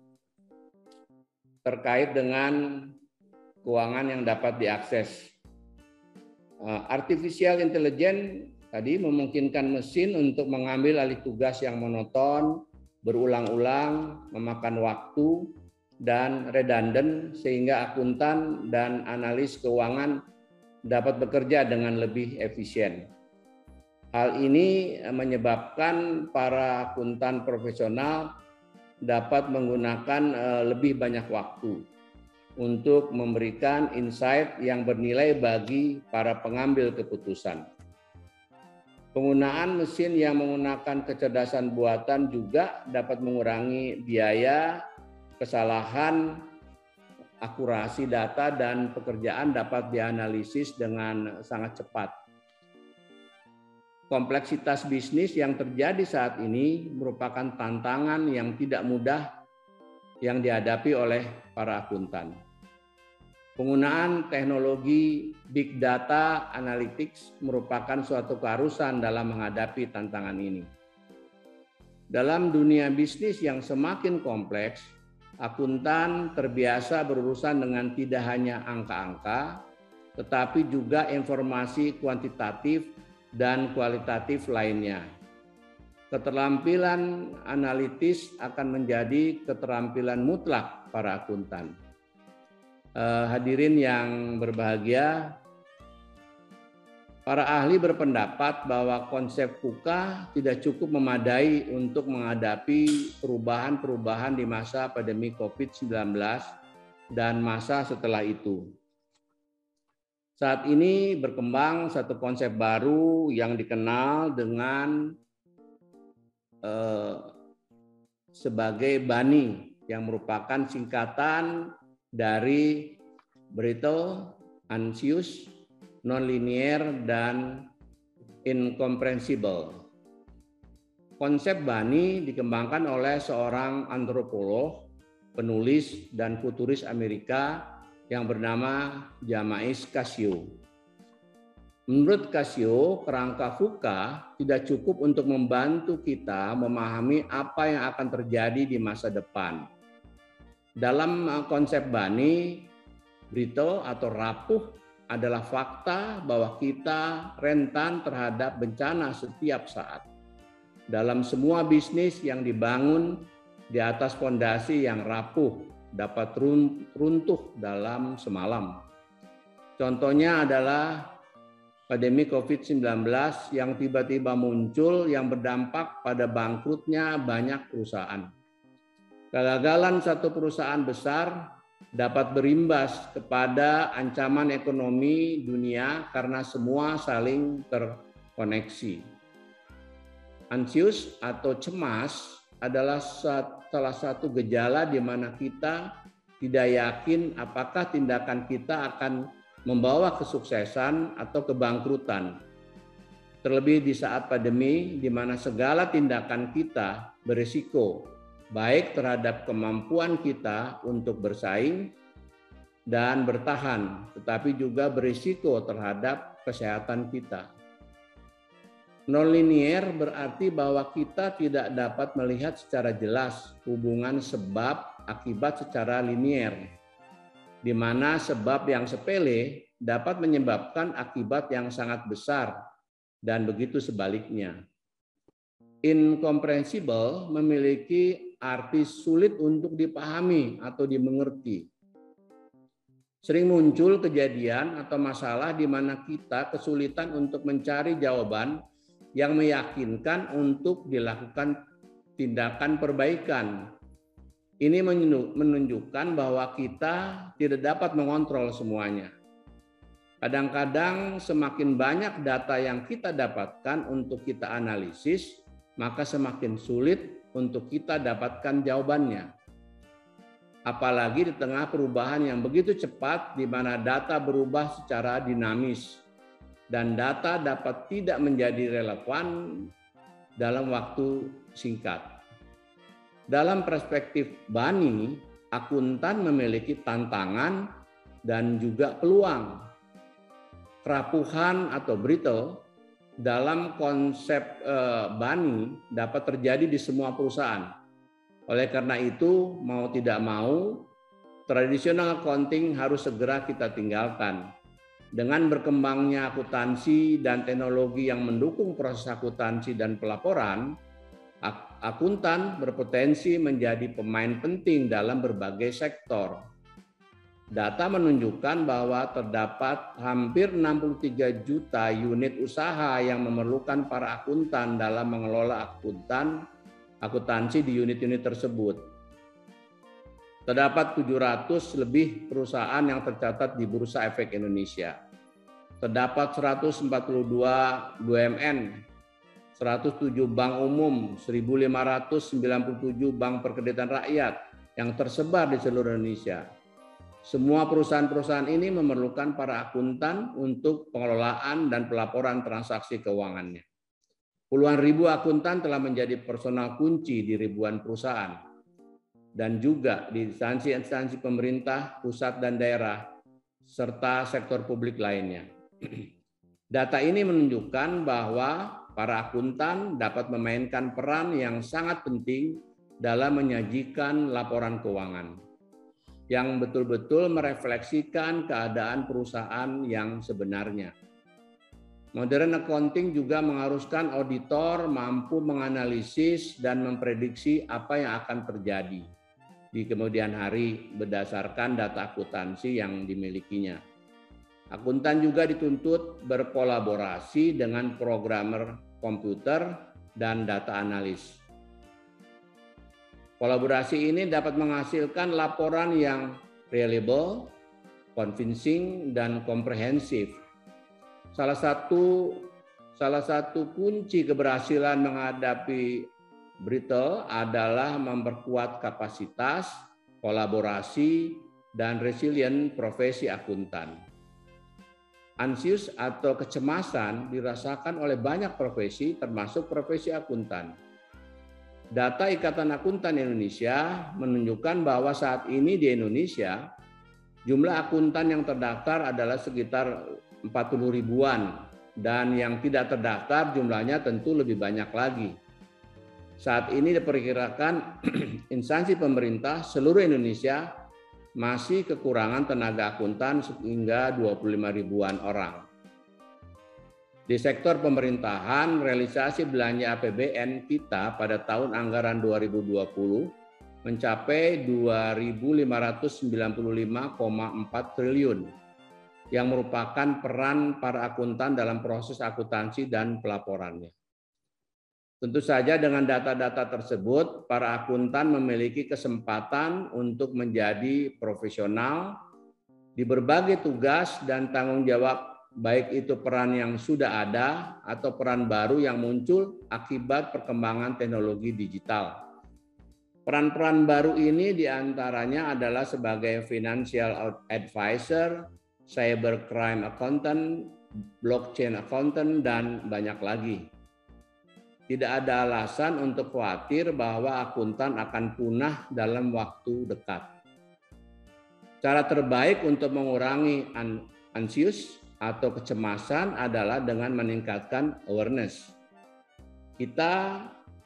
terkait dengan keuangan yang dapat diakses. Uh, artificial intelligence tadi memungkinkan mesin untuk mengambil alih tugas yang monoton, berulang-ulang, memakan waktu, dan redundant sehingga akuntan dan analis keuangan dapat bekerja dengan lebih efisien. Hal ini menyebabkan para akuntan profesional dapat menggunakan eh, lebih banyak waktu untuk memberikan insight yang bernilai bagi para pengambil keputusan. Penggunaan mesin yang menggunakan kecerdasan buatan juga dapat mengurangi biaya, kesalahan, akurasi data dan pekerjaan dapat dianalisis dengan sangat cepat. Kompleksitas bisnis yang terjadi saat ini merupakan tantangan yang tidak mudah yang dihadapi oleh para akuntan. Penggunaan teknologi big data analytics merupakan suatu keharusan dalam menghadapi tantangan ini. Dalam dunia bisnis yang semakin kompleks, akuntan terbiasa berurusan dengan tidak hanya angka-angka, tetapi juga informasi kuantitatif dan kualitatif lainnya. Keterampilan analitis akan menjadi keterampilan mutlak para akuntan. Eh, hadirin yang berbahagia, para ahli berpendapat bahwa konsep KUKA tidak cukup memadai untuk menghadapi perubahan-perubahan di masa pandemi COVID-19 dan masa setelah itu. Saat ini berkembang satu konsep baru yang dikenal dengan eh, sebagai BANI yang merupakan singkatan dari brittle, anxious, nonlinear, dan incomprehensible. Konsep BANI dikembangkan oleh seorang antropolog, penulis, dan futuris Amerika yang bernama Jamais Casio. Menurut Casio, kerangka FUKA tidak cukup untuk membantu kita memahami apa yang akan terjadi di masa depan. Dalam eh, konsep Bani, Brito atau rapuh adalah fakta bahwa kita rentan terhadap bencana setiap saat. Dalam semua bisnis yang dibangun di atas fondasi yang rapuh dapat runtuh dalam semalam. Contohnya adalah pandemi COVID-19 yang tiba-tiba muncul yang berdampak pada bangkrutnya banyak perusahaan. Kegagalan satu perusahaan besar dapat berimbas kepada ancaman ekonomi dunia karena semua saling terkoneksi. Ansius atau cemas adalah salah satu gejala di mana kita tidak yakin apakah tindakan kita akan membawa kesuksesan atau kebangkrutan. Terlebih di saat pandemi di mana segala tindakan kita berisiko baik terhadap kemampuan kita untuk bersaing dan bertahan, tetapi juga berisiko terhadap kesehatan kita. Nonlinier berarti bahwa kita tidak dapat melihat secara jelas hubungan sebab akibat secara linier, di mana sebab yang sepele dapat menyebabkan akibat yang sangat besar, dan begitu sebaliknya. Incomprehensible memiliki arti sulit untuk dipahami atau dimengerti. Sering muncul kejadian atau masalah di mana kita kesulitan untuk mencari jawaban yang meyakinkan untuk dilakukan tindakan perbaikan. Ini menunjukkan bahwa kita tidak dapat mengontrol semuanya. Kadang-kadang semakin banyak data yang kita dapatkan untuk kita analisis, maka semakin sulit untuk kita dapatkan jawabannya. Apalagi di tengah perubahan yang begitu cepat di mana data berubah secara dinamis dan data dapat tidak menjadi relevan dalam waktu singkat. Dalam perspektif Bani, akuntan memiliki tantangan dan juga peluang. Kerapuhan atau brittle dalam konsep eh, Bani dapat terjadi di semua perusahaan. Oleh karena itu, mau tidak mau, tradisional accounting harus segera kita tinggalkan dengan berkembangnya akuntansi dan teknologi yang mendukung proses akuntansi dan pelaporan, akuntan berpotensi menjadi pemain penting dalam berbagai sektor. Data menunjukkan bahwa terdapat hampir 63 juta unit usaha yang memerlukan para akuntan dalam mengelola akuntan akuntansi di unit-unit tersebut. Terdapat 700 lebih perusahaan yang tercatat di Bursa Efek Indonesia terdapat 142 BUMN, 107 bank umum, 1.597 bank perkreditan rakyat yang tersebar di seluruh Indonesia. Semua perusahaan-perusahaan ini memerlukan para akuntan untuk pengelolaan dan pelaporan transaksi keuangannya. Puluhan ribu akuntan telah menjadi personal kunci di ribuan perusahaan dan juga di instansi-instansi pemerintah, pusat dan daerah, serta sektor publik lainnya. Data ini menunjukkan bahwa para akuntan dapat memainkan peran yang sangat penting dalam menyajikan laporan keuangan yang betul-betul merefleksikan keadaan perusahaan yang sebenarnya. Modern accounting juga mengharuskan auditor mampu menganalisis dan memprediksi apa yang akan terjadi di kemudian hari berdasarkan data akuntansi yang dimilikinya. Akuntan juga dituntut berkolaborasi dengan programmer komputer dan data analis. Kolaborasi ini dapat menghasilkan laporan yang reliable, convincing, dan komprehensif salah satu salah satu kunci keberhasilan menghadapi brittle adalah memperkuat kapasitas, kolaborasi, dan resilient profesi akuntan. Ansius atau kecemasan dirasakan oleh banyak profesi termasuk profesi akuntan. Data Ikatan Akuntan Indonesia menunjukkan bahwa saat ini di Indonesia jumlah akuntan yang terdaftar adalah sekitar 40 ribuan dan yang tidak terdaftar jumlahnya tentu lebih banyak lagi. Saat ini diperkirakan instansi pemerintah seluruh Indonesia masih kekurangan tenaga akuntan hingga 25 ribuan orang. Di sektor pemerintahan, realisasi belanja APBN kita pada tahun anggaran 2020 mencapai 2.595,4 triliun yang merupakan peran para akuntan dalam proses akuntansi dan pelaporannya. Tentu saja dengan data-data tersebut, para akuntan memiliki kesempatan untuk menjadi profesional di berbagai tugas dan tanggung jawab, baik itu peran yang sudah ada atau peran baru yang muncul akibat perkembangan teknologi digital. Peran-peran baru ini di antaranya adalah sebagai financial advisor, cybercrime accountant, blockchain accountant, dan banyak lagi. Tidak ada alasan untuk khawatir bahwa akuntan akan punah dalam waktu dekat. Cara terbaik untuk mengurangi ansius atau kecemasan adalah dengan meningkatkan awareness. Kita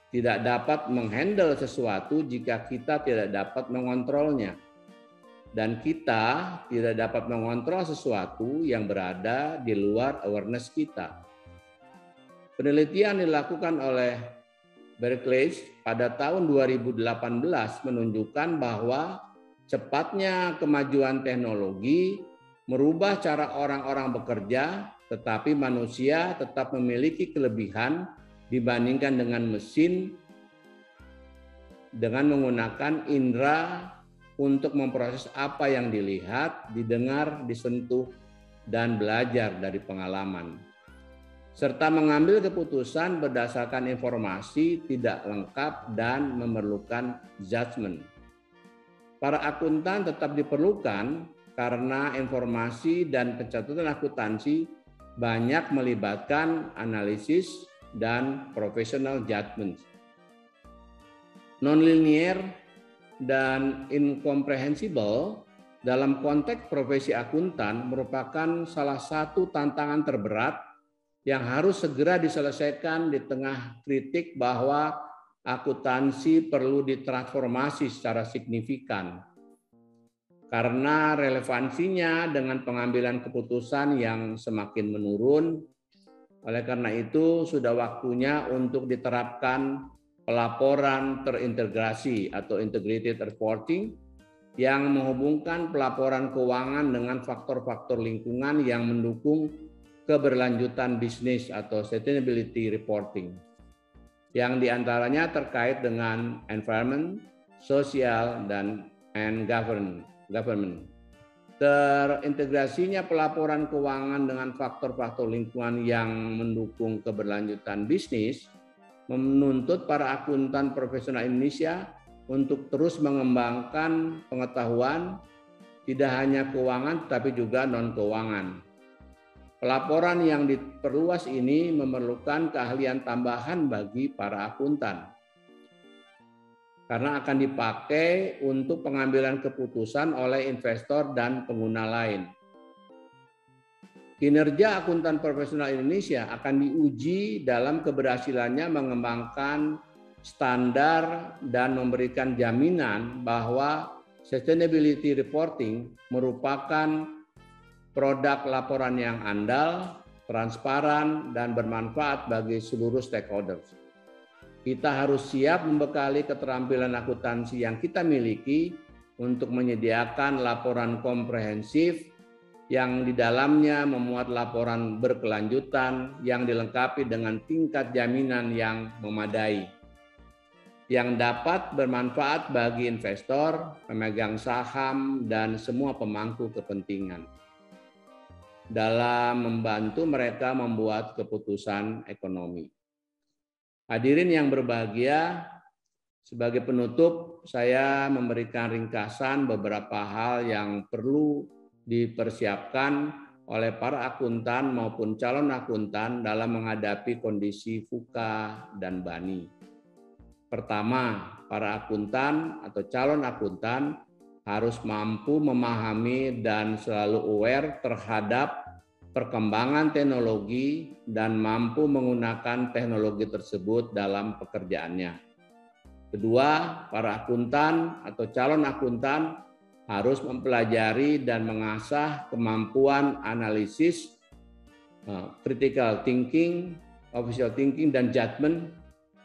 tidak dapat menghandle sesuatu jika kita tidak dapat mengontrolnya dan kita tidak dapat mengontrol sesuatu yang berada di luar awareness kita. Penelitian dilakukan oleh Berkeley pada tahun 2018 menunjukkan bahwa cepatnya kemajuan teknologi merubah cara orang-orang bekerja, tetapi manusia tetap memiliki kelebihan dibandingkan dengan mesin dengan menggunakan indera untuk memproses apa yang dilihat, didengar, disentuh, dan belajar dari pengalaman, serta mengambil keputusan berdasarkan informasi tidak lengkap dan memerlukan judgment. Para akuntan tetap diperlukan karena informasi dan pencatatan akuntansi banyak melibatkan analisis dan professional judgment. Nonlinear dan incomprehensible dalam konteks profesi akuntan merupakan salah satu tantangan terberat yang harus segera diselesaikan di tengah kritik bahwa akuntansi perlu ditransformasi secara signifikan karena relevansinya dengan pengambilan keputusan yang semakin menurun. Oleh karena itu, sudah waktunya untuk diterapkan pelaporan terintegrasi atau integrated reporting yang menghubungkan pelaporan keuangan dengan faktor-faktor lingkungan yang mendukung keberlanjutan bisnis atau sustainability reporting yang di antaranya terkait dengan environment, sosial, dan and government. Government. Terintegrasinya pelaporan keuangan dengan faktor-faktor lingkungan yang mendukung keberlanjutan bisnis menuntut para akuntan profesional Indonesia untuk terus mengembangkan pengetahuan tidak hanya keuangan tapi juga non keuangan. Pelaporan yang diperluas ini memerlukan keahlian tambahan bagi para akuntan karena akan dipakai untuk pengambilan keputusan oleh investor dan pengguna lain. kinerja akuntan profesional Indonesia akan diuji dalam keberhasilannya mengembangkan standar dan memberikan jaminan bahwa sustainability reporting merupakan produk laporan yang andal, transparan, dan bermanfaat bagi seluruh stakeholders. Kita harus siap membekali keterampilan akuntansi yang kita miliki untuk menyediakan laporan komprehensif yang di dalamnya memuat laporan berkelanjutan yang dilengkapi dengan tingkat jaminan yang memadai yang dapat bermanfaat bagi investor, pemegang saham, dan semua pemangku kepentingan dalam membantu mereka membuat keputusan ekonomi. Hadirin yang berbahagia, sebagai penutup saya memberikan ringkasan beberapa hal yang perlu dipersiapkan oleh para akuntan maupun calon akuntan dalam menghadapi kondisi FUKA dan BANI. Pertama, para akuntan atau calon akuntan harus mampu memahami dan selalu aware terhadap perkembangan teknologi dan mampu menggunakan teknologi tersebut dalam pekerjaannya. Kedua, para akuntan atau calon akuntan harus mempelajari dan mengasah kemampuan analisis, eh, critical thinking, official thinking, dan judgment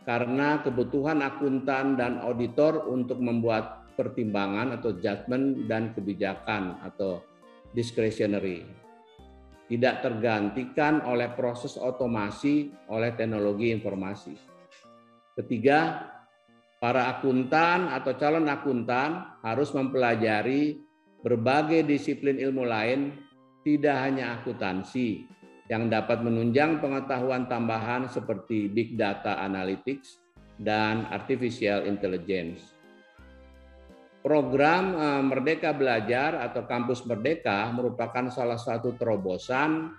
karena kebutuhan akuntan dan auditor untuk membuat pertimbangan atau judgment dan kebijakan atau discretionary tidak tergantikan oleh proses otomasi oleh teknologi informasi. Ketiga, para akuntan atau calon akuntan harus mempelajari berbagai disiplin ilmu lain, tidak hanya akuntansi, yang dapat menunjang pengetahuan tambahan seperti big data analytics dan artificial intelligence. Program eh, Merdeka Belajar atau Kampus Merdeka merupakan salah satu terobosan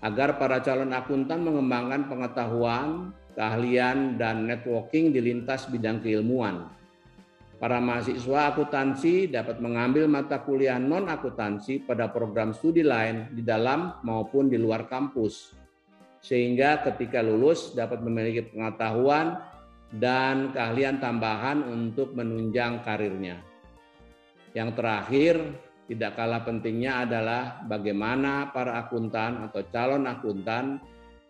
agar para calon akuntan mengembangkan pengetahuan, keahlian, dan networking di lintas bidang keilmuan. Para mahasiswa akuntansi dapat mengambil mata kuliah non-akuntansi pada program studi lain di dalam maupun di luar kampus, sehingga ketika lulus dapat memiliki pengetahuan dan keahlian tambahan untuk menunjang karirnya. Yang terakhir, tidak kalah pentingnya adalah bagaimana para akuntan atau calon akuntan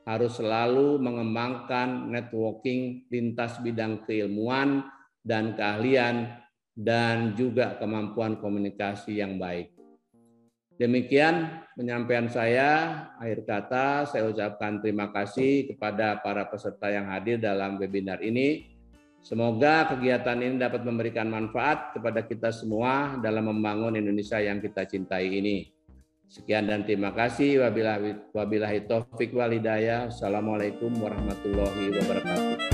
harus selalu mengembangkan networking lintas bidang keilmuan dan keahlian dan juga kemampuan komunikasi yang baik. Demikian penyampaian saya. Akhir kata saya ucapkan terima kasih kepada para peserta yang hadir dalam webinar ini. Semoga kegiatan ini dapat memberikan manfaat kepada kita semua dalam membangun Indonesia yang kita cintai ini. Sekian dan terima kasih. Wabillahi, wabillahi taufik wal hidayah. Assalamualaikum warahmatullahi wabarakatuh.